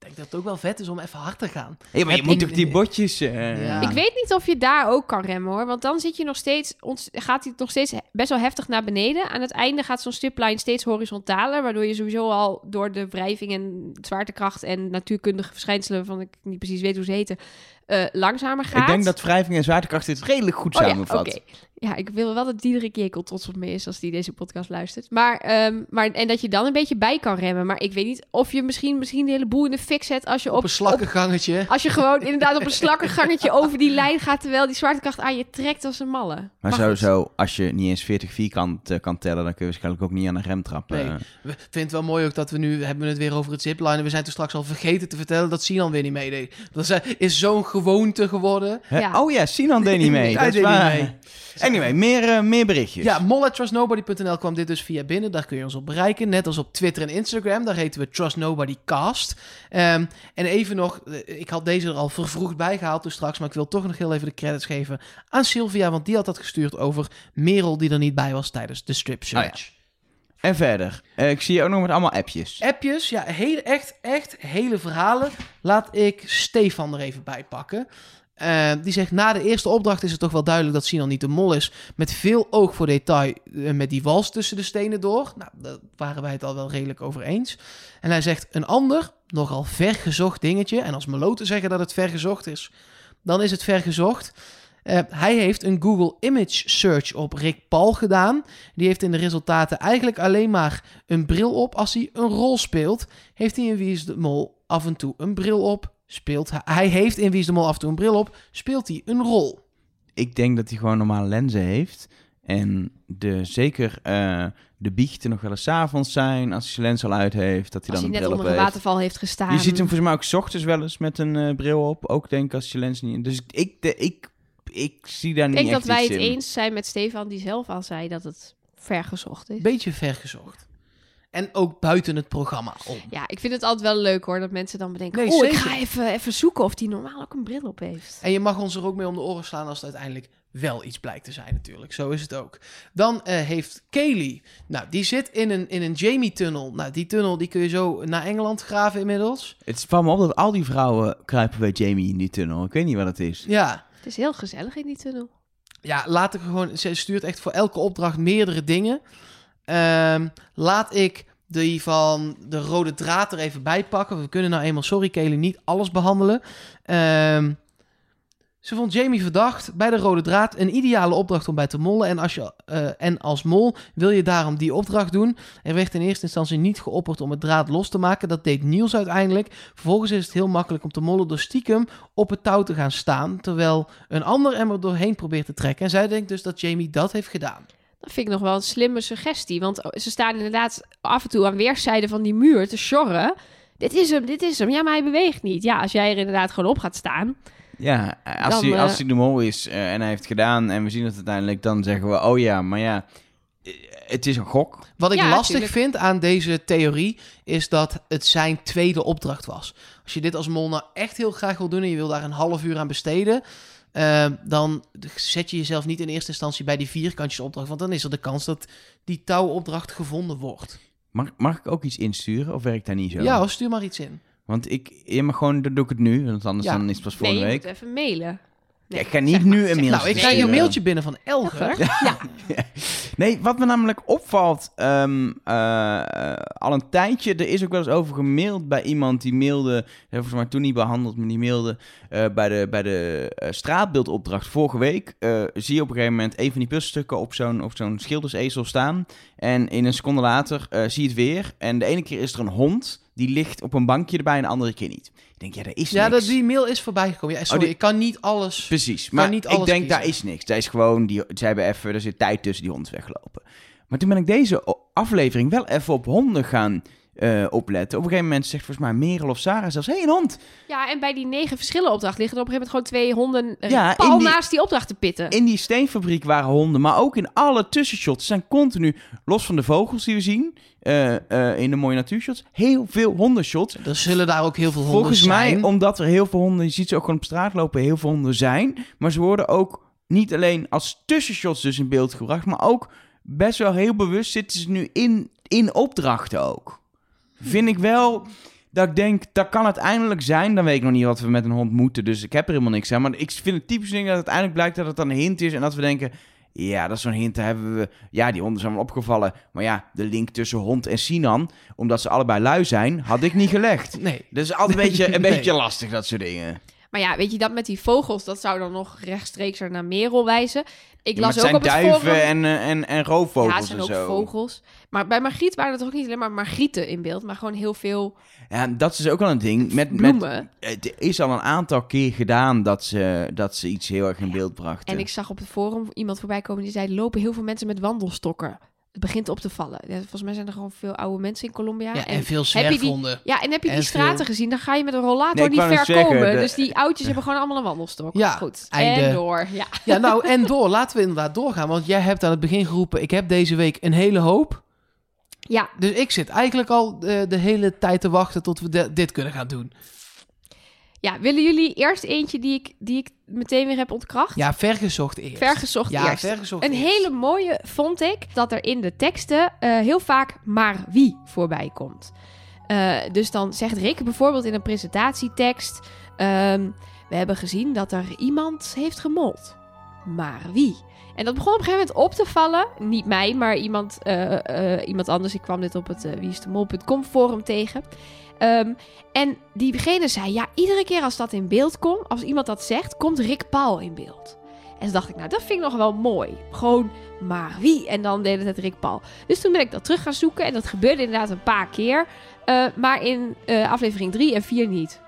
Ik denk dat het ook wel vet is om even hard te gaan. Hey, maar je Heb moet ik- toch die bordjes... eh, Ja. Ik weet niet of je daar ook kan remmen hoor. Want dan zit je nog steeds, ont- gaat hij nog steeds best wel heftig naar beneden. Aan het einde gaat zo'n stiplijn steeds horizontaler. Waardoor je sowieso al door de wrijving en zwaartekracht en natuurkundige verschijnselen van ik niet precies weet hoe ze heten. Eh, langzamer gaat. Ik denk dat wrijving en zwaartekracht dit redelijk goed Oh ja, samenvat. oké. Ja, ik wil wel dat Diederik Jekel trots op me is als die deze podcast luistert. Maar, ehm, maar, en dat je dan een beetje bij kan remmen. Maar ik weet niet of je misschien, misschien de hele boel in de fik zet als je Op, op, een slakkengangetje. als je gewoon inderdaad op een slakkengangetje (laughs) over die lijn gaat, terwijl die zwaartekracht aan je trekt als een malle. Maar sowieso, als je niet eens 40 vierkant eh, kan tellen, dan kun je waarschijnlijk ook niet aan een rem trappen. Nee. We vinden het wel mooi ook dat we nu hebben het weer over het ziplinen. We zijn toen straks al vergeten te vertellen dat Sinan weer niet meedeed. Dat is, eh, is zo'n gewoonte geworden. Ja. Oh ja, Sinan deed niet (laughs) mee. Hij dat is deed niet waar. mee. Anyway, meer, eh, meer berichtjes. Ja, mol@trustnobody.nl kwam dit dus via binnen. Daar kun je ons op bereiken. Net als op Twitter en Instagram. Daar heten we Trust Nobody Cast. Ehm, en even nog, eh, ik had deze er al vervroegd bijgehaald dus straks. Maar ik wil toch nog heel even de credits geven aan Sylvia. Want die had dat gestuurd over Merel die er niet bij was tijdens de strip search. En verder, eh, ik zie je ook nog met allemaal appjes. Appjes, ja, hele, echt, echt hele verhalen. Laat ik Stefan er even bij pakken. Eh, die zegt, na de eerste opdracht is het toch wel duidelijk dat Sinan niet de mol is. Met veel oog voor detail eh, met die wals tussen de stenen door. Nou, daar waren wij het al wel redelijk over eens. En hij zegt, een ander, nogal vergezocht dingetje. En als meloten zeggen dat het vergezocht is, dan is het vergezocht. Eh, hij heeft een Google Image Search op Rick Paul gedaan. Die heeft in de resultaten eigenlijk alleen maar een bril op als hij een rol speelt. Heeft hij in Wie is de Mol af en toe een bril op? Speelt hij, hij heeft in Wie is de Mol af en toe een bril op? Speelt hij een rol? Ik denk dat hij gewoon normale lenzen heeft. En de, zeker eh, de biechten nog wel eens 's avonds zijn. Als hij zijn lens al uit heeft, dat hij Als dan hij een net bril onder een heeft. waterval heeft gestaan. Je ziet hem volgens mij ook 's ochtends wel eens met een eh, bril op. Ook denk ik als je lens niet... Dus ik, de, ik, ik zie daar Ik niet denk echt dat wij iets het in. eens zijn met Stefan, die zelf al zei dat het vergezocht is. Beetje vergezocht. En ook buiten het programma om. Ja, ik vind het altijd wel leuk hoor, dat mensen dan bedenken... Nee, oh, ik ga even, even zoeken of die normaal ook een bril op heeft. En je mag ons er ook mee om de oren slaan als het uiteindelijk wel iets blijkt te zijn natuurlijk. Zo is het ook. Dan eh, heeft Kaylee, nou die zit in een, in een Jamie-tunnel. Nou die tunnel die kun je zo naar Engeland graven inmiddels. Het valt me op dat al die vrouwen kruipen bij Jamie in die tunnel. Ik weet niet wat het is. Ja, Het is heel gezellig in die tunnel. ja laat ik gewoon, ze stuurt echt voor elke opdracht meerdere dingen. Ehm, laat ik die van de rode draad er even bij pakken. We kunnen nou eenmaal, sorry Kaylee, niet alles behandelen. Ehm, ze vond Jamie verdacht bij de rode draad. Een ideale opdracht om bij te mollen. En als, je, eh, en als mol wil je daarom die opdracht doen. Er werd in eerste instantie niet geopperd om het draad los te maken. Dat deed Niels uiteindelijk. Vervolgens is het heel makkelijk om te mollen door stiekem op het touw te gaan staan. Terwijl een ander hem er doorheen probeert te trekken. En zij denkt dus dat Jamie dat heeft gedaan. Dat vind ik nog wel een slimme suggestie. Want ze staan inderdaad af en toe aan weerszijden van die muur te sjorren. Dit is hem, dit is hem. Ja, maar hij beweegt niet. Ja, als jij er inderdaad gewoon op gaat staan. Ja, als, Dan, hij, eh, als hij de mol is eh, en hij heeft gedaan en we zien het uiteindelijk, dan zeggen we, oh ja, maar ja, eh, het is een gok. Wat ik Ja, lastig tuurlijk. vind aan deze theorie is dat het zijn tweede opdracht was. Als je dit als mol nou echt heel graag wil doen en je wil daar een half uur aan besteden, eh, dan zet je jezelf niet in eerste instantie bij die vierkantjes opdracht, want dan is er de kans dat die touwopdracht gevonden wordt. Mag, mag ik ook iets insturen of werkt dat niet zo? Ja, stuur maar iets in. Want ik, ja, maar gewoon, dan doe ik het nu, want anders Ja. dan is het pas Nee, volgende je week. moet even mailen. Ja, ik ga niet nu een mail Nou, ik krijg sturen. een mailtje binnen van Elger. Elger? (laughs) Nee, wat me namelijk opvalt, ehm, eh, eh, al een tijdje, er is ook wel eens over gemaild bij iemand die mailde, dat hebben we volgens mij toen niet behandeld, maar die mailde eh, bij de, bij de eh, straatbeeldopdracht vorige week. eh, zie je op een gegeven moment een van die puzzelstukken op zo'n op zo'n schildersezel staan. En in een seconde later eh, zie je het weer. En de ene keer is er een hond, die ligt op een bankje erbij en de andere keer niet. Ik denk, ja, dat is Ja, niks. dat, die mail is voorbij gekomen. Ja, sorry, die- ik kan niet alles. Precies, maar niet ik alles denk, daar is niks. Daar is gewoon, die, ze hebben even, er zit tijd tussen, die hond is weggelopen. Maar toen ben ik deze aflevering wel even op honden gaan eh, opletten. Op een gegeven moment zegt volgens mij Merel of Sarah zelfs, hé, hey, een hond. Ja, en bij die negen verschillen opdracht liggen er op een gegeven moment gewoon twee honden eh, Ja, pal in die- naast die opdracht te pitten. In die steenfabriek waren honden, maar ook in alle tussenshots zijn continu, los van de vogels die we zien, eh, eh, in de mooie natuurshots, heel veel hondenshots. Er zullen daar ook heel veel honden Volgens zijn. mij, omdat er heel veel honden, je ziet ze ook gewoon op straat lopen, heel veel honden zijn. Maar ze worden ook niet alleen als tussenshots dus in beeld gebracht, maar ook best wel heel bewust zitten ze nu in, in opdrachten ook. Vind ik wel dat ik denk, dat kan uiteindelijk zijn. Dan weet ik nog niet wat we met een hond moeten, dus ik heb er helemaal niks aan. Maar ik vind het typisch ding dat uiteindelijk blijkt dat het dan een hint is en dat we denken... Ja, dat is zo'n hint. Daar hebben we. Ja, die honden zijn wel opgevallen. Maar ja, de link tussen hond en Sinan, omdat ze allebei lui zijn, had ik niet gelegd. Nee. Dus altijd een beetje, een Nee. beetje lastig, dat soort dingen. Maar ja, weet je, dat met die vogels, dat zou dan nog rechtstreeks naar Merel wijzen. Ik las het ook zijn op het duiven forum... en, eh, en, en roofvogels ja, het zijn en ook zo. vogels. Maar bij Margriet waren er toch ook niet alleen maar Margrieten in beeld, maar gewoon heel veel Ja, dat is ook wel een ding. Met, met, het is al een aantal keer gedaan dat ze, dat ze iets heel erg in beeld brachten. En ik zag op het forum iemand voorbij komen die zei: lopen heel veel mensen met wandelstokken. Het begint op te vallen. Ja, volgens mij zijn er gewoon veel oude mensen in Colombia. Ja, en, en, veel heb je die- zwerfhonden. ja, en heb je en die straten veel- gezien? Dan ga je met een rollator Nee, niet ver komen. de- Dus die oudjes hebben gewoon allemaal een wandelstok. Ja, goed. einde. En door. Ja. Ja, nou, (laughs) en door. Laten we inderdaad doorgaan. Want jij hebt aan het begin geroepen, ik heb deze week een hele hoop. ja, Dus ik zit eigenlijk al eh, de hele tijd te wachten tot we de- dit kunnen gaan doen. Ja, willen jullie eerst eentje die ik, die ik meteen weer heb ontkracht? Ja, vergezocht eerst. Vergezocht ja, eerst. vergezocht Een eerst. hele mooie vond ik dat er in de teksten eh, heel vaak maar wie voorbij komt. Eh, dus dan zegt Rick bijvoorbeeld in een presentatietekst: ehm, We hebben gezien dat er iemand heeft gemold. Maar wie? En dat begon op een gegeven moment op te vallen. Niet mij, maar iemand, eh, iemand anders. Ik kwam dit op het uh, forum tegen. Ehm, en diegene zei: Ja, iedere keer als dat in beeld komt, als iemand dat zegt, komt Rick Paul in beeld. En toen dacht ik, nou, dat vind ik nog wel mooi. Gewoon, maar wie? En dan deed het Rick Paul. Dus toen ben ik dat terug gaan zoeken. En dat gebeurde inderdaad een paar keer. Uh, maar in uh, aflevering 3 en 4 niet.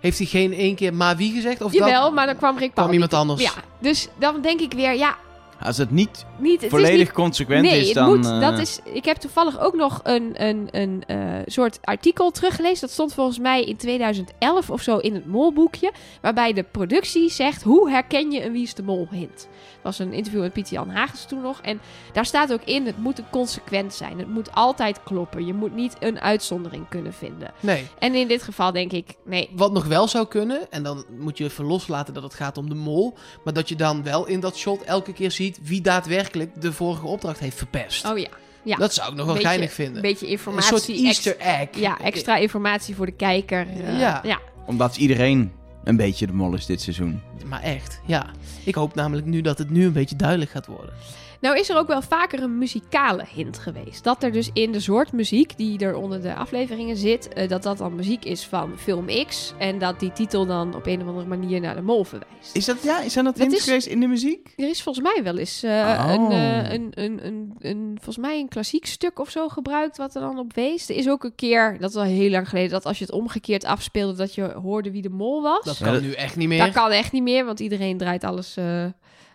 Heeft hij geen één keer maar wie gezegd? Of Jawel, dat... maar dan kwam Rick Paul. kwam iemand anders. Ja, dus dan denk ik weer, ja, Als het niet niet, het volledig is niet, consequent nee, is, dan... moet, eh, dat is, ik heb toevallig ook nog een, een, een uh, soort artikel teruggelezen. Dat stond volgens mij in 2011 of zo in het molboekje. Waarbij de productie zegt, hoe herken je een Wie is de Mol hint? Dat was een interview met Pieter Jan Hagens toen nog. En daar staat ook in, het moet consequent zijn. Het moet altijd kloppen. Je moet niet een uitzondering kunnen vinden. Nee. En in dit geval denk ik, nee. Wat nog wel zou kunnen, en dan moet je even loslaten dat het gaat om de mol. Maar dat je dan wel in dat shot elke keer ziet wie daadwerkelijk de vorige opdracht heeft verpest. Oh ja. ja. Dat zou ik nog wel Beetje- geinig vinden. Een beetje Een informatie. soort Easter egg. Ja, extra informatie voor de kijker. eh, Ja. ja. Omdat iedereen een beetje de mol is dit seizoen. Maar echt, ja. Ik hoop namelijk nu dat het nu een beetje duidelijk gaat worden. Nou is er ook wel vaker een muzikale hint geweest. Dat er dus in de soort muziek die er onder de afleveringen zit, eh, dat dat dan muziek is van film X. En dat die titel dan op een of andere manier naar de mol verwijst. Is dat, ja, zijn dat Dat hints is- geweest in de muziek? Er is volgens mij wel eens eh, Oh. een, eh, een, een, een, een, volgens mij een klassiek stuk of zo gebruikt wat er dan op wees. Er is ook een keer, dat is al heel lang geleden, dat als je het omgekeerd afspeelde, dat je hoorde wie de mol was. Dat Ja, kan dat- nu echt niet meer. Dat kan echt niet meer, want iedereen draait alles, eh,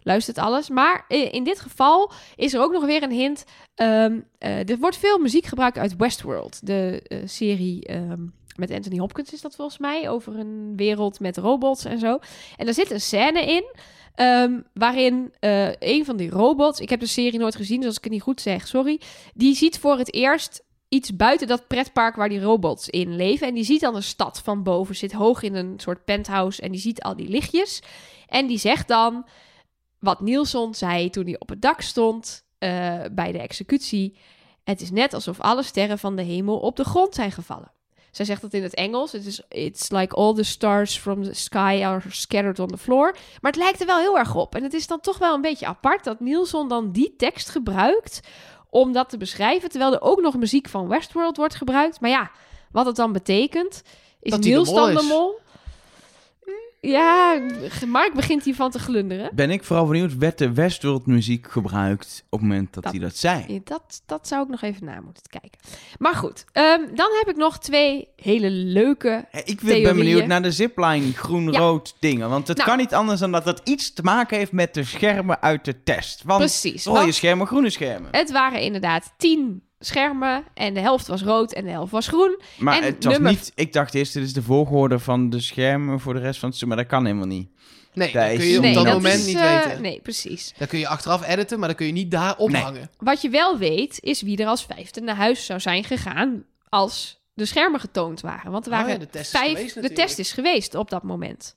luistert alles. Maar eh, in dit geval is er ook nog weer een hint. Ehm, eh, er wordt veel muziek gebruikt uit Westworld, de eh, serie. ehm, met Anthony Hopkins is dat volgens mij, over een wereld met robots en zo. En daar zit een scène in, ehm, waarin een van die robots, ik heb de serie nooit gezien, dus als ik het niet goed zeg, sorry, die ziet voor het eerst iets buiten dat pretpark waar die robots in leven. En die ziet dan een stad van boven, zit hoog in een soort penthouse en die ziet al die lichtjes. En die zegt dan wat Nielsen zei toen hij op het dak stond eh, bij de executie. Het is net alsof alle sterren van de hemel op de grond zijn gevallen. Zij zegt dat in het Engels. Het is It's like all the stars from the sky are scattered on the floor. Maar het lijkt er wel heel erg op. En het is dan toch wel een beetje apart dat Nielsen dan die tekst gebruikt om dat te beschrijven. Terwijl er ook nog muziek van Westworld wordt gebruikt. Maar ja, wat het dan betekent, is Dat de dan mol? Ja, Mark begint hiervan te glunderen. Ben ik vooral benieuwd, werd de Westworld muziek gebruikt op het moment dat, Dat- hij dat zei? Dat, dat zou ik nog even na moeten kijken. Maar goed, ehm, dan heb ik nog twee hele leuke. Ik ben benieuwd naar de zipline groen-rood dingen. Want het Nou. kan niet anders dan dat het iets te maken heeft met de schermen uit de test. Want Precies. rode want schermen, groene schermen. het waren inderdaad tien schermen. En de helft was rood en de helft was groen. Maar en het was nummer- niet... Ik dacht eerst, dit is de volgorde van de schermen voor de rest van het seizoen. Maar dat kan helemaal niet. Nee, dat kun je op nee, dat, dat moment is, niet eh, weten. Nee, precies. Dan kun je achteraf editen, maar dan kun je niet daar ophangen. Wat je wel weet, is wie er als vijfde naar huis zou zijn gegaan als de schermen getoond waren. Want er Oh ja, waren de test vijf. geweest de test is geweest op dat moment.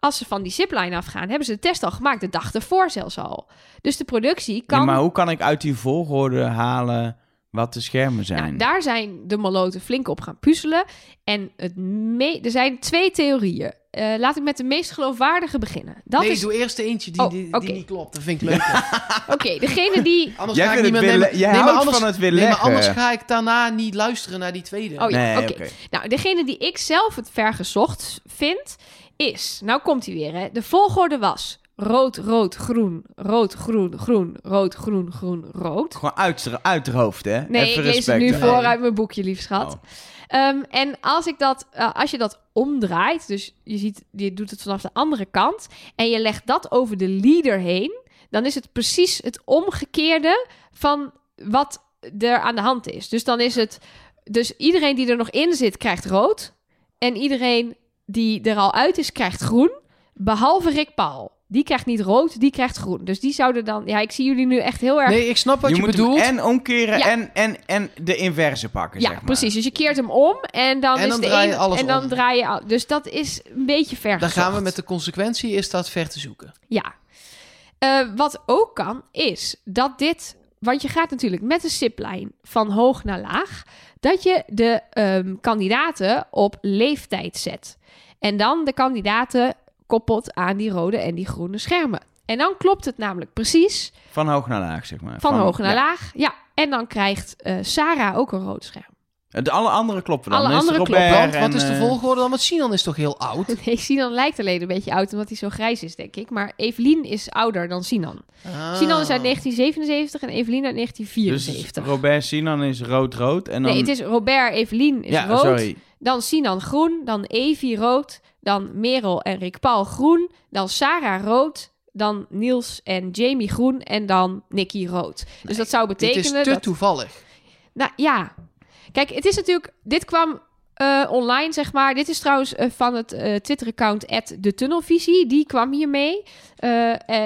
Als ze van die zipline afgaan, hebben ze de test al gemaakt. De dag ervoor zelfs al. Dus de productie kan. Ja, maar hoe kan ik uit die volgorde halen wat de schermen zijn? Nou, daar zijn de maloten flink op gaan puzzelen. En het me- er zijn twee theorieën. eh, laat ik met de meest geloofwaardige beginnen. Dat nee, is... doe eerst eentje die, Oh, die, niet klopt. Dat vind ik leuker. (laughs) Oké, degene die... Anders Jij ga ik niet meer nemen. jij nee, maar anders, van het weer nee, maar leggen. anders ga ik daarna niet luisteren naar die tweede. Oh ja, Nee, oké. oké. Nou, degene die ik zelf het vergezocht vind, is... Nou komt hij weer, hè. De volgorde was rood, rood, groen, rood, groen, groen, rood, groen, groen, rood. Gewoon uit, uit de hoofd, hè? Nee, Even ik lees het nu voor uit mijn boekje, lief schat. Oh. Ehm, en als, ik dat, eh, als je dat omdraait, dus je, ziet, je doet het vanaf de andere kant... en je legt dat over de leader heen... dan is het precies het omgekeerde van wat er aan de hand is. Dus dan is het... Dus iedereen die er nog in zit, krijgt rood. En iedereen die er al uit is, krijgt groen. Behalve Rick Paul. Die krijgt niet rood, die krijgt groen. Dus die zouden dan... Ja, ik zie jullie nu echt heel erg... Nee, ik snap wat je, je moet bedoelt. en omkeren Ja. en, en, en de inverse pakken, Ja, zeg maar. precies. Dus je keert hem om en dan En is dan de draai je ene- alles en dan om. draai je al. Dus dat is een beetje ver. Dan gaan we met de consequentie, is dat ver te zoeken. Ja. Eh, wat ook kan is dat dit, want je gaat natuurlijk met de ziplijn van hoog naar laag, dat je de ehm, kandidaten op leeftijd zet. En dan de kandidaten koppelt aan die rode en die groene schermen. En dan klopt het namelijk precies Van hoog naar laag, zeg maar. van, hoog naar ja. laag. Ja, en dan krijgt eh, Sarah ook een rood scherm. De alle andere kloppen dan. Alle Dan andere kloppen. Want wat is de eh, volgorde dan? Want Sinan is toch heel oud? (laughs) Nee, Sinan lijkt alleen een beetje oud, omdat hij zo grijs is, denk ik. Maar Evelien is ouder dan Sinan. Ah. Sinan is uit 1977 en Evelien uit Dus 1974. Robert Sinan is rood-rood. En dan... Nee, het is Robert, Evelien is ja, rood. sorry. Dan Sinan groen. Dan Evie rood. Dan Merel en Rick Paul groen. Dan Sarah rood. Dan Niels en Jamie groen. En dan Nicky rood. dus dat zou Dit betekenen is te dat... toevallig. Nou ja. Kijk, het is natuurlijk. Dit kwam eh, online, zeg maar. Dit is trouwens eh, van het eh, Twitter-account de Tunnelvisie. Die kwam hiermee.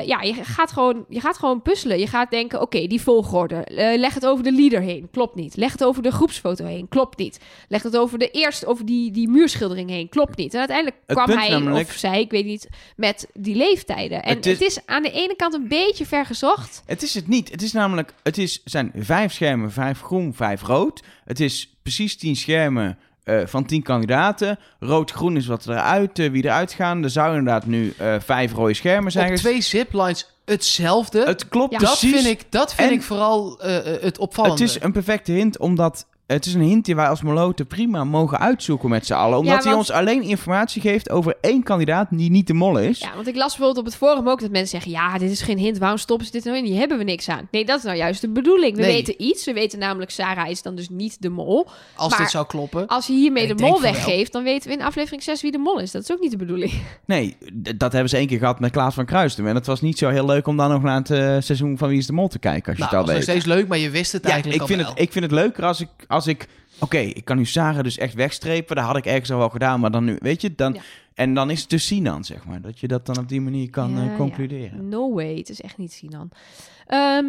Ja, je gaat, gewoon, je gaat gewoon puzzelen. Je gaat denken: oké, die volgorde. Leg het over de leader heen. Klopt niet. Leg het over de groepsfoto heen. Klopt niet. Leg het over de eerst over die, die muurschildering heen. Klopt niet. En uiteindelijk Het kwam hij namelijk- of zij, ik weet niet, met die leeftijden. En Het is- het is aan de ene kant een beetje vergezocht. Het is het niet. Het is namelijk, het is, zijn vijf schermen, vijf groen, vijf rood. Het is precies tien schermen eh, van tien kandidaten. Rood-groen is wat eruit, eh, wie eruit gaan. Er zouden inderdaad nu eh, vijf rode schermen zijn. Op twee ziplines hetzelfde. Het klopt Ja. dat precies. vind ik, dat vind En- ik vooral het opvallende. Het is een perfecte hint, omdat het is een hint die wij als Moloten prima mogen uitzoeken met z'n allen. Omdat Ja, hij ons alleen informatie geeft over één kandidaat die niet de mol is. Ja, want ik las bijvoorbeeld op het forum ook dat mensen zeggen: ja, dit is geen hint, waarom stoppen ze dit nou in? Hier hebben we niks aan. Nee, dat is nou juist de bedoeling. We Nee. weten iets. We weten namelijk, Sarah is dan dus niet de mol. Als maar- dit zou kloppen. Als je hiermee de mol weggeeft, dan weten we in aflevering 6 wie de mol is. Dat is ook niet de bedoeling. (laughs) Nee, dat hebben ze één keer gehad met Klaas van Kruistum. En het was niet zo heel leuk om dan nog naar het eh, seizoen van Wie is de Mol te kijken, als je Nou, het dat al is weet. nog steeds leuk, maar je wist het Ja, eigenlijk ik vind, het, ik vind het leuker als ik... Als ik Oké, ik kan nu Sarah dus echt wegstrepen. Dat had ik ergens al wel gedaan, maar dan nu... Weet je, dan... Ja. En dan is het dus Sinan, zeg maar. Dat je dat dan op die manier kan Ja, eh, ja. concluderen. No way, het is echt niet Sinan. Ehm,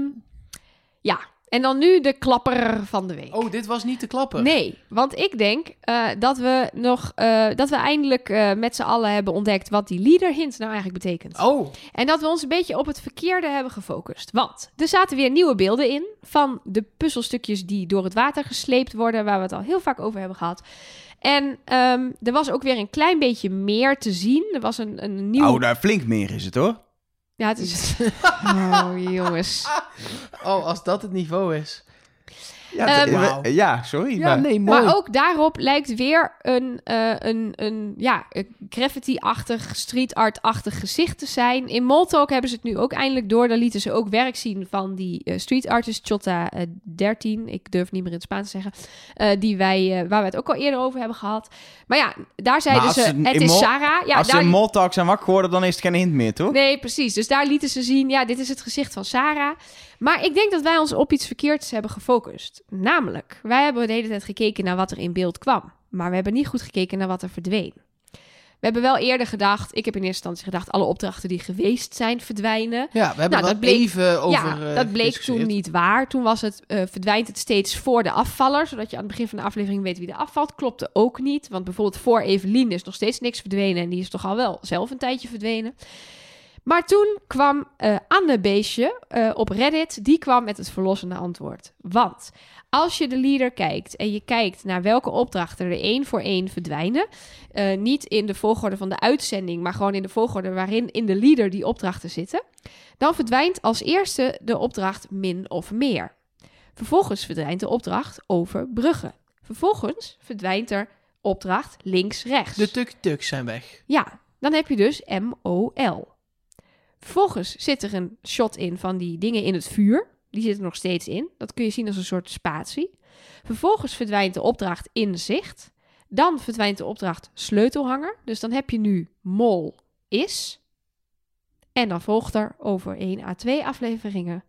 ja, en dan nu de klapper van de week. Oh, dit was niet te klappen. Nee, want ik denk eh, dat we nog eh, dat we eindelijk eh, met z'n allen hebben ontdekt wat die leader hint nou eigenlijk betekent. Oh, En dat we ons een beetje op het verkeerde hebben gefocust. Want er zaten weer nieuwe beelden in van de puzzelstukjes die door het water gesleept worden, waar we het al heel vaak over hebben gehad. En ehm, er was ook weer een klein beetje meer te zien. Er was een, een nieuw... Oh, daar flink meer is het, hoor. Ja, het is... (laughs) oh, jongens. oh, als dat het niveau is. Ja, Ehm, eh, ja sorry. Ja, maar- nee, mooi. Maar ook daarop lijkt weer een, eh, een, een ja, een graffiti-achtig, street art-achtig gezicht te zijn. In Moltalk hebben ze het nu ook eindelijk door. Daar lieten ze ook werk zien van die eh, street artist Chota eh, 13. Ik durf niet meer in het Spaans te zeggen. eh, die wij, eh, waar we het ook al eerder over hebben gehad. Maar ja, daar zeiden ze, ze het is Mol- Sarah. Ja, Als ze daar, in Moltalk zijn wakker geworden, dan is het geen hint meer, toch? Nee, precies. Dus daar lieten ze zien, ja, dit is het gezicht van Sarah. Maar ik denk dat wij ons op iets verkeerds hebben gefocust. Namelijk, wij hebben de hele tijd gekeken naar wat er in beeld kwam. Maar we hebben niet goed gekeken naar wat er verdween. We hebben wel eerder gedacht, ik heb in eerste instantie gedacht, alle opdrachten die geweest zijn verdwijnen. Ja, we hebben Nou, dat bleek- even over... ja, eh, dat bleek gediscussieerd. toen niet waar. Toen was het, eh, verdwijnt het steeds voor de afvaller, zodat je aan het begin van de aflevering weet wie er afvalt. Klopte ook niet, want bijvoorbeeld voor Evelien is nog steeds niks verdwenen en die is toch al wel zelf een tijdje verdwenen. Maar toen kwam eh Anne Beestje eh, op Reddit, die kwam met het verlossende antwoord. Want als je de leader kijkt en je kijkt naar welke opdrachten er één voor één verdwijnen, eh, niet in de volgorde van de uitzending, maar gewoon in de volgorde waarin in de leader die opdrachten zitten, dan verdwijnt als eerste de opdracht min of meer. Vervolgens verdwijnt de opdracht over bruggen. Vervolgens verdwijnt er opdracht links-rechts. De tuk-tuks zijn weg. Ja, dan heb je dus M-O-L. Vervolgens zit er een shot in van die dingen in het vuur. Die zitten nog steeds in. Dat kun je zien als een soort spatie. Vervolgens verdwijnt de opdracht in zicht. Dan verdwijnt de opdracht sleutelhanger. Dus dan heb je nu mol is. En dan volgt er over 1 à 2 afleveringen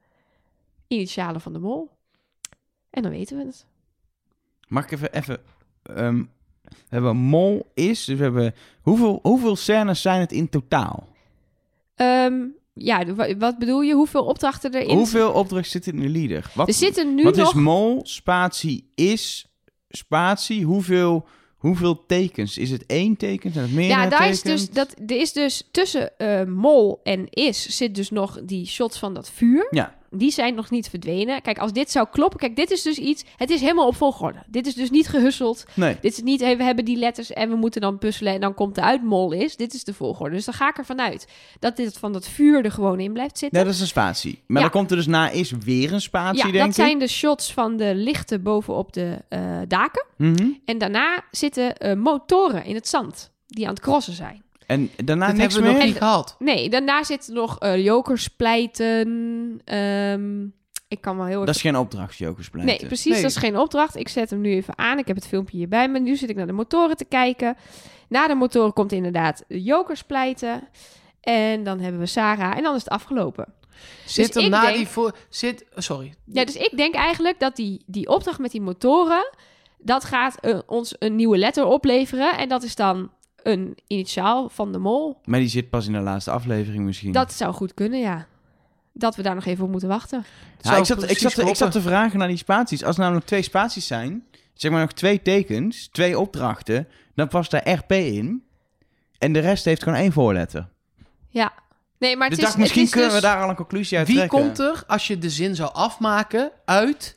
initialen van de mol. En dan weten we het. Mag ik even... even ehm, we hebben mol is, dus we hebben... Hoeveel, hoeveel scènes zijn het in totaal? Ehm, ja, wat bedoel je? Hoeveel opdrachten erin? Hoeveel opdrachten zitten in de leader? Wat, Er zitten nu wat nog... is mol, spatie, is, spatie? Hoeveel, hoeveel tekens? Is het één teken? Zijn het Ja, daar is dus, dat, er is dus tussen eh, mol en is zit dus nog die shots van dat vuur. Ja, Die zijn nog niet verdwenen. Kijk, als dit zou kloppen, kijk, dit is dus iets, het is helemaal op volgorde. Dit is dus niet gehusseld. nee. Dit is niet, hey, we hebben die letters en we moeten dan puzzelen en dan komt eruit mol is. Dit is de volgorde. Dus dan ga ik ervan uit dat dit van dat vuur er gewoon in blijft zitten. Nee, dat is een spatie. Maar Ja. dan komt er dus na is weer een spatie, ja, denk dat zijn de shots van de lichten bovenop de eh, daken. Mhm. En daarna zitten eh, motoren in het zand die aan het crossen zijn. En daarna dat niks hebben we meer? nog niet gehad. Nee, daarna zitten nog eh jokerspleiten. Ehm, ik kan wel heel Dat erg... is geen opdracht, Jokers pleiten. Nee, precies. Nee. Dat is geen opdracht. Ik zet hem nu even aan. Ik heb het filmpje hierbij me. Nu zit ik naar de motoren te kijken. Na de motoren komt inderdaad jokerspleiten. En dan hebben we Sarah. En dan is het afgelopen. Zit Dus er na denk- die voor... Zit... Sorry. Ja, dus ik denk eigenlijk dat die, die opdracht met die motoren... dat gaat eh, ons een nieuwe letter opleveren. En dat is dan een initiaal van de mol. Maar die zit pas in de laatste aflevering misschien. Dat zou goed kunnen, ja. Dat we daar nog even op moeten wachten. Ja, ik, zat, ik, zat, te- ik zat te vragen naar die spaties. Als er namelijk twee spaties zijn, zeg maar nog twee tekens, twee opdrachten, dan past daar RP in. En de rest heeft gewoon één voorletter. Ja. Nee, maar het dus is, dacht, misschien het is kunnen dus- we daar al een conclusie uit Wie trekken. komt er, als je de zin zou afmaken, uit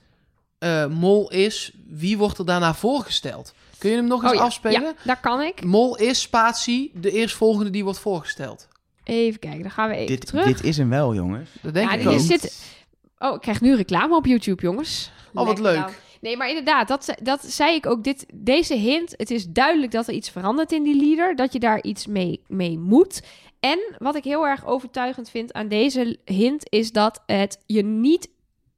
eh, mol is, wie wordt er daarna voorgesteld? Kun je hem nog eens Oh ja, afspelen? Ja, daar kan ik. Mol is spatie, de eerstvolgende die wordt voorgesteld. Even kijken, dan gaan we even Dit, terug. dit is hem wel, jongens. Dat denk Ja, ik ook. zit- Oh, ik krijg nu reclame op YouTube, jongens. Oh, wat Lekker leuk. nou. Nee, maar inderdaad, dat, ze- dat zei ik ook. Dit, deze hint, het is duidelijk dat er iets verandert in die leader. Dat je daar iets mee, mee moet. En wat ik heel erg overtuigend vind aan deze hint... is dat het je niet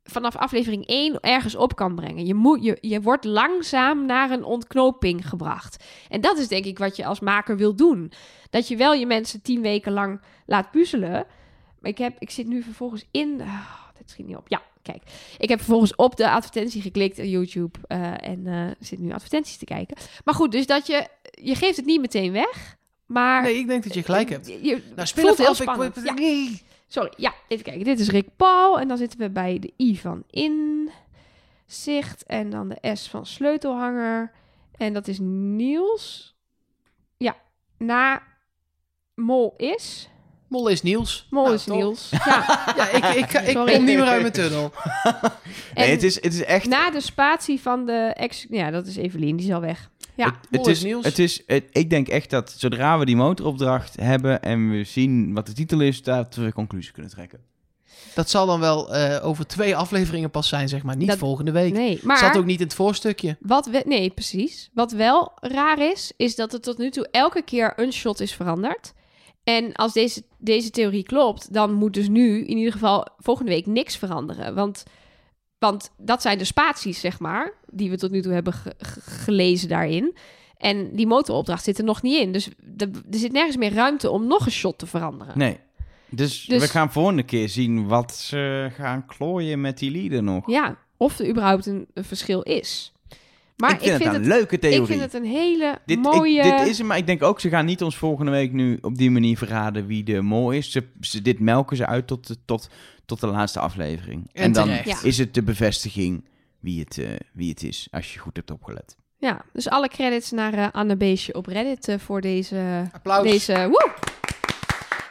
vanaf aflevering 1 ergens op kan brengen. Je, moet, je, je wordt langzaam naar een ontknoping gebracht. En dat is denk ik wat je als maker wil doen. Dat je wel je mensen tien weken lang laat puzzelen... Maar ik, heb, ik zit nu vervolgens in... ah, dit schiet niet op. Ja, kijk. Ik heb vervolgens op de advertentie geklikt op YouTube. eh, en eh, zit nu advertenties te kijken. Maar goed, dus dat je... Je geeft het niet meteen weg. Maar... Nee, ik denk dat je gelijk hebt. Je, je Nou, speel heel af. Ik- spannend. ik- Ja, nee. Sorry. Ja, even kijken. Dit is Rick Paul. En dan zitten we bij de I van inzicht. En dan de S van sleutelhanger. En dat is Niels. Ja, na Mol is... Mol is Niels. Mol Nou, is? Niels. (laughs) Ja, Ja, ik, ik, ik, kom niet meer uit mijn tunnel. (laughs) Nee, het is, het is echt... na de spatie van de ex... Ja, dat is Evelien. Die is al weg. Ja, het, het is, Niels. het is, het- ik denk echt dat zodra we die motoropdracht hebben en we zien wat de titel is, dat we conclusie kunnen trekken. Dat zal dan wel eh, over twee afleveringen pas zijn, zeg maar. Niet Dat- volgende week. nee. Maar... Zat ook niet in het voorstukje. Wat we, nee, precies. Wat wel raar is, is dat er tot nu toe elke keer een shot is veranderd. En als deze, deze theorie klopt, dan moet dus nu in ieder geval volgende week niks veranderen. Want, want dat zijn de spaties, zeg maar, die we tot nu toe hebben ge- ge- gelezen daarin. En die motoropdracht zit er nog niet in. Dus er zit nergens meer ruimte om nog een shot te veranderen. Nee. Dus, Dus- we gaan volgende keer zien wat ze gaan klooien met die lieden nog. Ja, of er überhaupt een, een verschil is. Maar ik vind het een leuke theorie. ik vind het een hele Dit, ik- mooie... dit is hem, maar ik denk ook, ze gaan niet ons volgende week nu op die manier verraden wie de mol is. Ze, ze- dit melken ze uit tot, de- tot, tot de laatste aflevering. En En, dan. Ja. is het de bevestiging wie het, eh, wie het is, als je goed hebt opgelet. Ja, dus alle credits naar eh, Anne Beestje op Reddit eh, voor deze... Applaus. deze woe!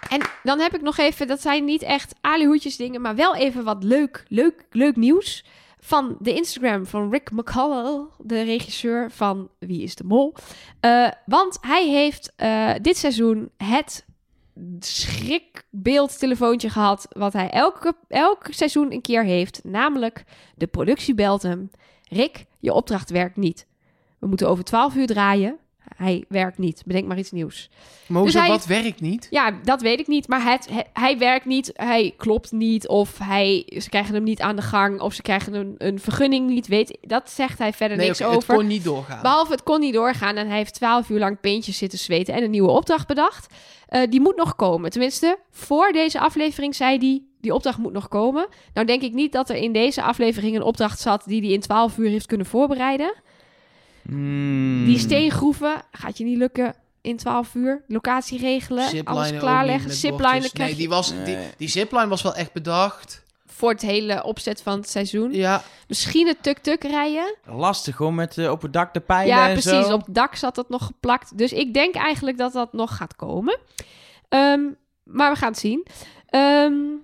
En dan heb ik nog even, dat zijn niet echt alihoedjes dingen, maar wel even wat leuk, leuk, leuk nieuws. Van de Instagram van Rick McCallell, de regisseur van Wie is de Mol. Uh, want hij heeft uh, dit seizoen het schrikbeeldtelefoontje gehad. Wat hij elke, elk seizoen een keer heeft. Namelijk de productie belt hem. Rick, je opdracht werkt niet. We moeten over 12 uur draaien. Hij werkt niet. Bedenk maar iets nieuws. Maar dus hij, wat werkt niet? Ja, dat weet ik niet. Maar het, hij werkt niet. Hij klopt niet. Of hij, ze krijgen hem niet aan de gang. Of ze krijgen een, een vergunning niet. Weet, dat zegt hij verder niks over. Het kon niet doorgaan. Behalve het kon niet doorgaan. En hij heeft twaalf uur lang peentjes zitten zweten. En een nieuwe opdracht bedacht. Uh, die moet nog komen. Tenminste, voor deze aflevering zei hij die opdracht moet nog komen. Nou denk ik niet dat er in deze aflevering een opdracht zat die hij in 12 uur heeft kunnen voorbereiden. Hmm. Die steengroeven gaat je niet lukken in 12 uur. Locatie regelen, alles klaarleggen. Ziplinen Nee, die, was, die, die zipline was wel echt bedacht. Voor het hele opzet van het seizoen. Ja. Misschien het tuk-tuk rijden. Lastig gewoon met uh, op het dak de pijlen Ja, en precies. zo. Op het dak zat het nog geplakt. Dus ik denk eigenlijk dat dat nog gaat komen. Um, maar we gaan het zien. Um,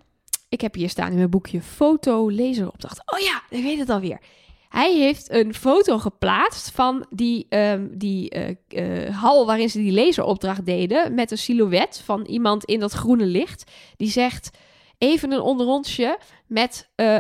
ik heb hier staan in mijn boekje foto laseropdracht. Oh ja, ik weet het alweer. Hij heeft een foto geplaatst van die, um, die uh, uh, hal waarin ze die laseropdracht deden. Met een silhouet van iemand in dat groene licht. Die zegt: Even een onderrondje met uh,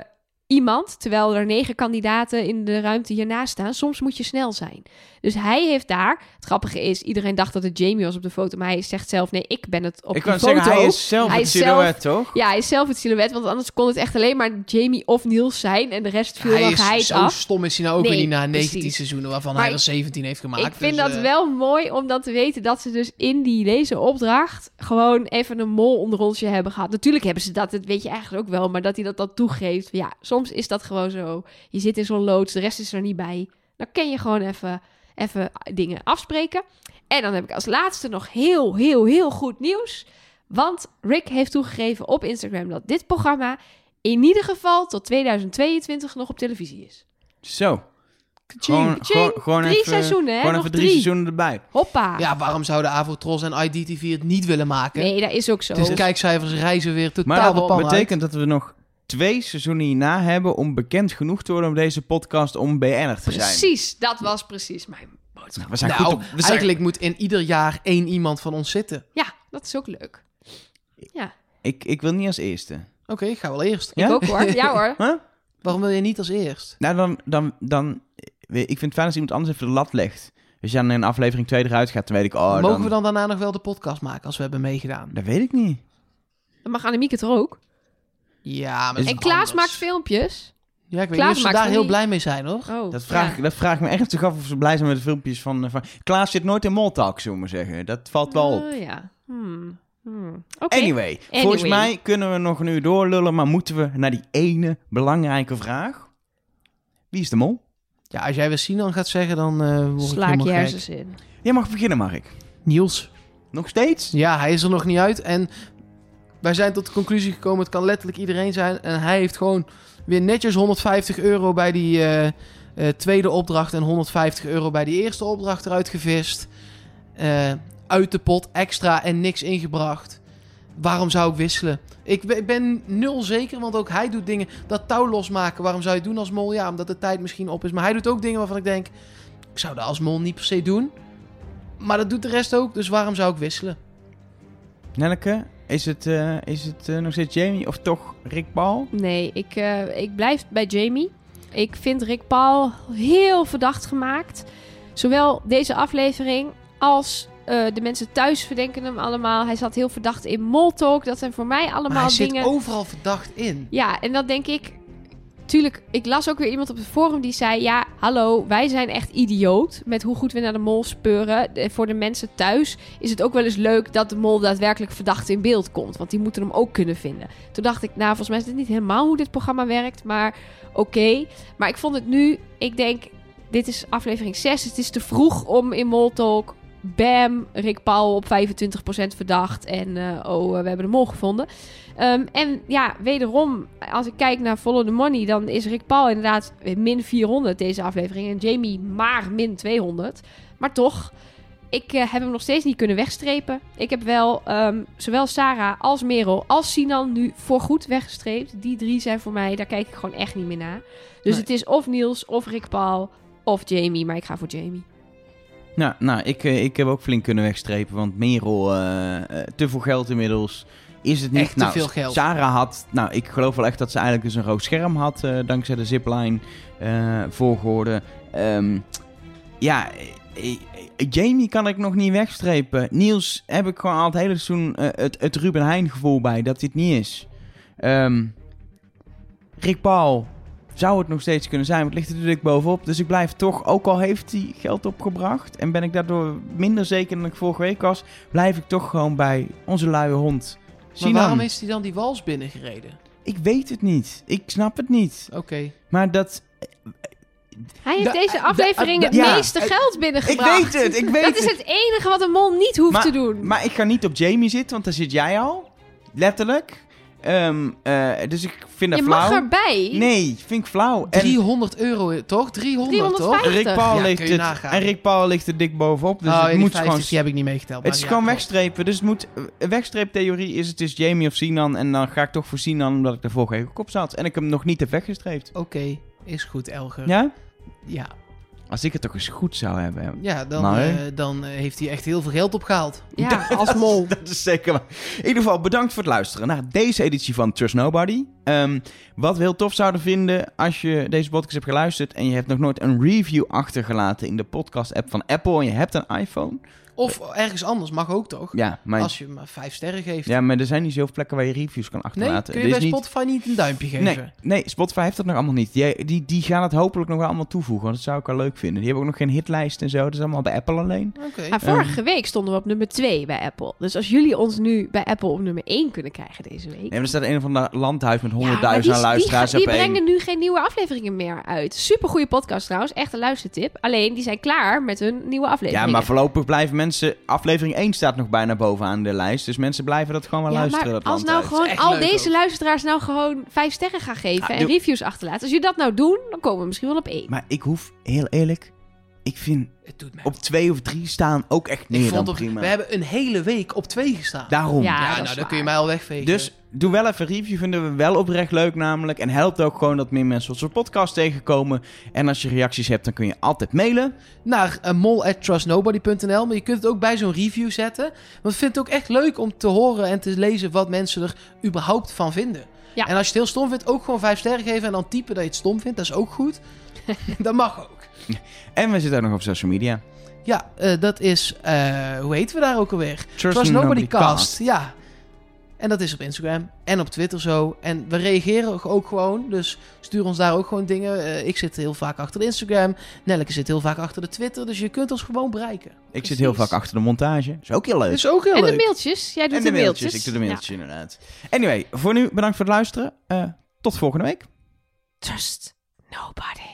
iemand. Terwijl er negen kandidaten in de ruimte hiernaast staan. Soms moet je snel zijn. Dus hij heeft daar. Het grappige is, iedereen dacht dat het Jamie was op de foto. Maar hij zegt zelf: Nee, ik ben het op ik de kan foto. zeggen, hij is zelf Hij het is silhouet, zelf- toch? Ja, hij is zelf het silhouet, want anders kon het echt alleen maar Jamie of Niels zijn. En de rest viel Hij hij zo af. stom is hij nou ook Nee, weer niet na 19 precies. seizoenen waarvan Maar hij er ik- 17 heeft gemaakt. Ik vind dus, dat eh, wel mooi om dan te weten dat ze dus in die deze opdracht gewoon even een mol onder onsje hebben gehad. Natuurlijk hebben ze dat, dat weet je eigenlijk ook wel, maar dat hij dat dan toegeeft. Ja, soms is dat gewoon zo. Je zit in zo'n loods, de rest is er niet bij. Dan kan je gewoon even, even dingen afspreken. En dan heb ik als laatste nog heel, heel, heel goed nieuws. Want Rick heeft toegegeven op Instagram dat dit programma in ieder geval tot 2022 nog op televisie is. Zo. Kaching. Gewoon, Kaching. gewoon, gewoon Drie even, seizoenen, hè? Gewoon Nog even drie drie. seizoenen erbij. Hoppa. Ja, waarom zouden Avotros en IDTV het niet willen maken? Nee, dat is ook zo. Dus de kijkcijfers reizen weer totaal Maar dat uit. betekent dat we nog twee seizoenen hierna hebben om bekend genoeg te worden om deze podcast om BN'er te zijn. Precies, dat was precies mijn boodschap. We zijn nou, goed op, we zijn, eigenlijk moet in ieder jaar één iemand van ons zitten. Ja, dat is ook leuk. Ja, ik, ik wil niet als eerste. Oké, ik ga wel eerst. Ja? ik ook hoor. Ja hoor. (laughs) Huh? Waarom wil je niet als eerst? Nou, dan, dan, dan... Ik vind het fijn als iemand anders even de lat legt. Als je dan in aflevering 2 eruit gaat, dan weet ik... Oh, Mogen dan, we dan daarna nog wel de podcast maken als we hebben meegedaan? Dat weet ik niet. Dan mag Annemiek het er ook. Ja, maar En Klaas anders. maakt filmpjes. Ja, ik weet Klaas niet of ze daar heel die- blij mee zijn, hoor. Oh, Dat vraag, ja. ik, dat vraag ik me echt zich af of ze blij zijn met de filmpjes van... van Klaas zit nooit in Moltalk, zullen we maar zeggen. Dat valt wel op. Oh, ja. Hmm. Hmm. Oké. Anyway, volgens mij kunnen we nog een uur doorlullen, maar moeten we naar die ene belangrijke vraag. Wie is de mol? Ja, als jij weer Sinan gaat zeggen, dan eh word ik Sla ik helemaal je hersens in. Jij mag beginnen, Mark. Niels. Nog steeds? Ja, hij is er nog niet uit. En wij zijn tot de conclusie gekomen, het kan letterlijk iedereen zijn. En hij heeft gewoon weer netjes 150 euro bij die eh, eh, tweede opdracht en 150 euro bij die eerste opdracht eruit gevist. Eh, uit de pot, extra en niks ingebracht. Waarom zou ik wisselen? Ik be- ik ben nul zeker, want ook hij doet dingen. Dat touw losmaken, waarom zou je doen als mol? Ja, omdat de tijd misschien op is. Maar hij doet ook dingen waarvan ik denk... Ik zou dat als mol niet per se doen. Maar dat doet de rest ook, dus waarom zou ik wisselen? Nelleke, is het, eh, is het eh, nog steeds Jamie of toch Rick Paul? Nee, ik, eh, ik blijf bij Jamie. Ik vind Rick Paul heel verdacht gemaakt. Zowel deze aflevering als eh, de mensen thuis verdenken hem allemaal. Hij zat heel verdacht in Moltalk. Dat zijn voor mij Maar allemaal hij dingen... zit overal verdacht in. Ja, en dan denk ik... Tuurlijk, ik las ook weer iemand op het forum die zei... Ja, hallo, wij zijn echt idioot met hoe goed we naar de mol speuren. Voor de mensen thuis is het ook wel eens leuk dat de mol daadwerkelijk verdacht in beeld komt. Want die moeten hem ook kunnen vinden. Toen dacht ik, nou, volgens mij is dit niet helemaal hoe dit programma werkt. Maar oké. Maar ik vond het nu... Ik denk, dit is aflevering 6. Het is te vroeg om in Mol Talk... Bam, Rick Paul op 25% verdacht. En eh, oh, we hebben de mol gevonden. Ehm, en ja, wederom, als ik kijk naar Follow the Money, dan is Rick Paul inderdaad min 400 deze aflevering. En Jamie maar min 200. Maar toch, ik eh, heb hem nog steeds niet kunnen wegstrepen. Ik heb wel ehm, zowel Sarah als Merel als Sinan nu voorgoed weggestreept. Die drie zijn voor mij, daar kijk ik gewoon echt niet meer naar. Dus Nee. het is of Niels, of Rick Paul, of Jamie. Maar ik ga voor Jamie. Nou, nou ik, eh, ik heb ook flink kunnen wegstrepen, want Merel, eh, eh, te veel geld inmiddels. Is het niet? Echt te nou, veel geld. Sarah had, nou, ik geloof wel echt dat ze eigenlijk dus een rood scherm had, dankzij de zipline. Ehm, ja, Jamie kan ik nog niet wegstrepen. Niels heb ik gewoon al het hele seizoen het, het Ruben Heijn gevoel bij dat dit niet is. Ehm, Rick Paul zou het nog steeds kunnen zijn, maar het ligt er natuurlijk bovenop. Dus ik blijf toch, ook al heeft hij geld opgebracht en ben ik daardoor minder zeker dan ik vorige week was, blijf ik toch gewoon bij onze luie hond. Maar waarom is hij dan die wals binnengereden? Ik weet het niet. Ik snap het niet. Oké. Maar dat... Hij heeft Da- deze da- aflevering da- het ja, meeste geld Ik binnengebracht. weet het, ik weet Dat is het. het enige wat een mol niet hoeft Maar- te doen. Maar ik ga niet op Jamie zitten, want daar zit jij al. Letterlijk. Ehm, eh, dus ik vind dat je flauw. mag erbij. Nee, vind ik flauw. En 300 euro, toch? 300, toch? 350. Rick Paul Ja, ligt je het, nagaan. en Rick Paul ligt er dik bovenop. Dus oh, het die moet 50, gewoon... die heb ik niet meegeteld. Het is maar gewoon ja, wegstrepen. Dus het moet... Een wegstreeptheorie is het is Jamie of Sinan. En dan ga ik toch voor Sinan, omdat ik er vorige week op zat. En ik hem nog niet heb weggestreept. Oké, is goed, Elger. Ja? Ja, Als ik het toch eens goed zou hebben. ja dan, Maar- eh, dan eh, heeft hij echt heel veel geld opgehaald. Ja, (laughs) als mol. (laughs) Dat is zeker waar. In ieder geval bedankt voor het luisteren naar deze editie van Trust Nobody. Ehm, wat we heel tof zouden vinden als je deze podcast hebt geluisterd en je hebt nog nooit een review achtergelaten in de podcast-app van Apple en je hebt een iPhone. Of ergens anders, mag ook toch? Ja, maar, Als je maar vijf sterren geeft. ja, maar er zijn niet zoveel plekken waar je reviews kan nee, achterlaten. kun je bij is niet- Spotify niet een duimpje geven? Nee, nee, Spotify heeft dat nog allemaal niet. Die, die, die gaan het hopelijk nog wel allemaal toevoegen, want dat zou ik wel leuk vinden. Die hebben ook nog geen hitlijst en zo, dat is allemaal bij Apple alleen. Oké. Maar vorige week stonden we op nummer 2 bij Apple. Dus als jullie ons nu bij Apple op nummer 1 kunnen krijgen deze week. Nee, maar er staat een of ander landhuis met Ja, maar honderdduizend die, luisteraars die, die op één. brengen nu geen nieuwe afleveringen meer uit. Super goede podcast trouwens, echt een luistertip. Alleen die zijn klaar met hun nieuwe Ja, afleveringen. maar voorlopig blijven mensen... Aflevering 1 staat nog bijna bovenaan de lijst. Dus mensen blijven dat gewoon wel Ja, luisteren. maar dat als nou gewoon al leuk deze ook. luisteraars nou gewoon vijf sterren gaan geven en reviews achterlaten. Als jullie dat nou doen, dan komen we misschien wel op één. Maar ik hoef, heel eerlijk... Ik vind Het doet op twee of drie staan ook echt ik meer dan op, prima. we hebben een hele week op twee gestaan. Daarom. Ja, nou, dan waar. kun je mij al wegvegen. Dus doe wel even een review. Vinden we wel oprecht leuk namelijk. En helpt ook gewoon dat meer mensen onze podcast tegenkomen. En als je reacties hebt, dan kun je altijd mailen. naar uh, mol@trustnobody.nl, maar je kunt het ook bij zo'n review zetten. Want ik vind het ook echt leuk om te horen en te lezen wat mensen er überhaupt van vinden. Ja. En als je het heel stom vindt, ook gewoon vijf sterren geven en dan typen dat je het stom vindt. Dat is ook goed. (laughs) dat mag ook. (laughs) En we zitten ook nog op social media. Ja, eh, dat is, eh, hoe heten we daar ook alweer? Trust, Trust Nobody Nobody Cast. Cast. Ja. En dat is op Instagram en op Twitter zo. En we reageren ook gewoon. Dus stuur ons daar ook gewoon dingen. Eh, ik zit heel vaak achter de Instagram. Nelleke zit heel vaak achter de Twitter. Dus je kunt ons gewoon bereiken. Ik zit heel vaak achter de montage. Dat is ook heel leuk. Is ook heel en leuk. de mailtjes. Jij doet en de mailtjes. mailtjes. Ik doe de mailtjes inderdaad. Anyway, voor nu bedankt voor het luisteren. Eh, tot volgende week. Trust nobody.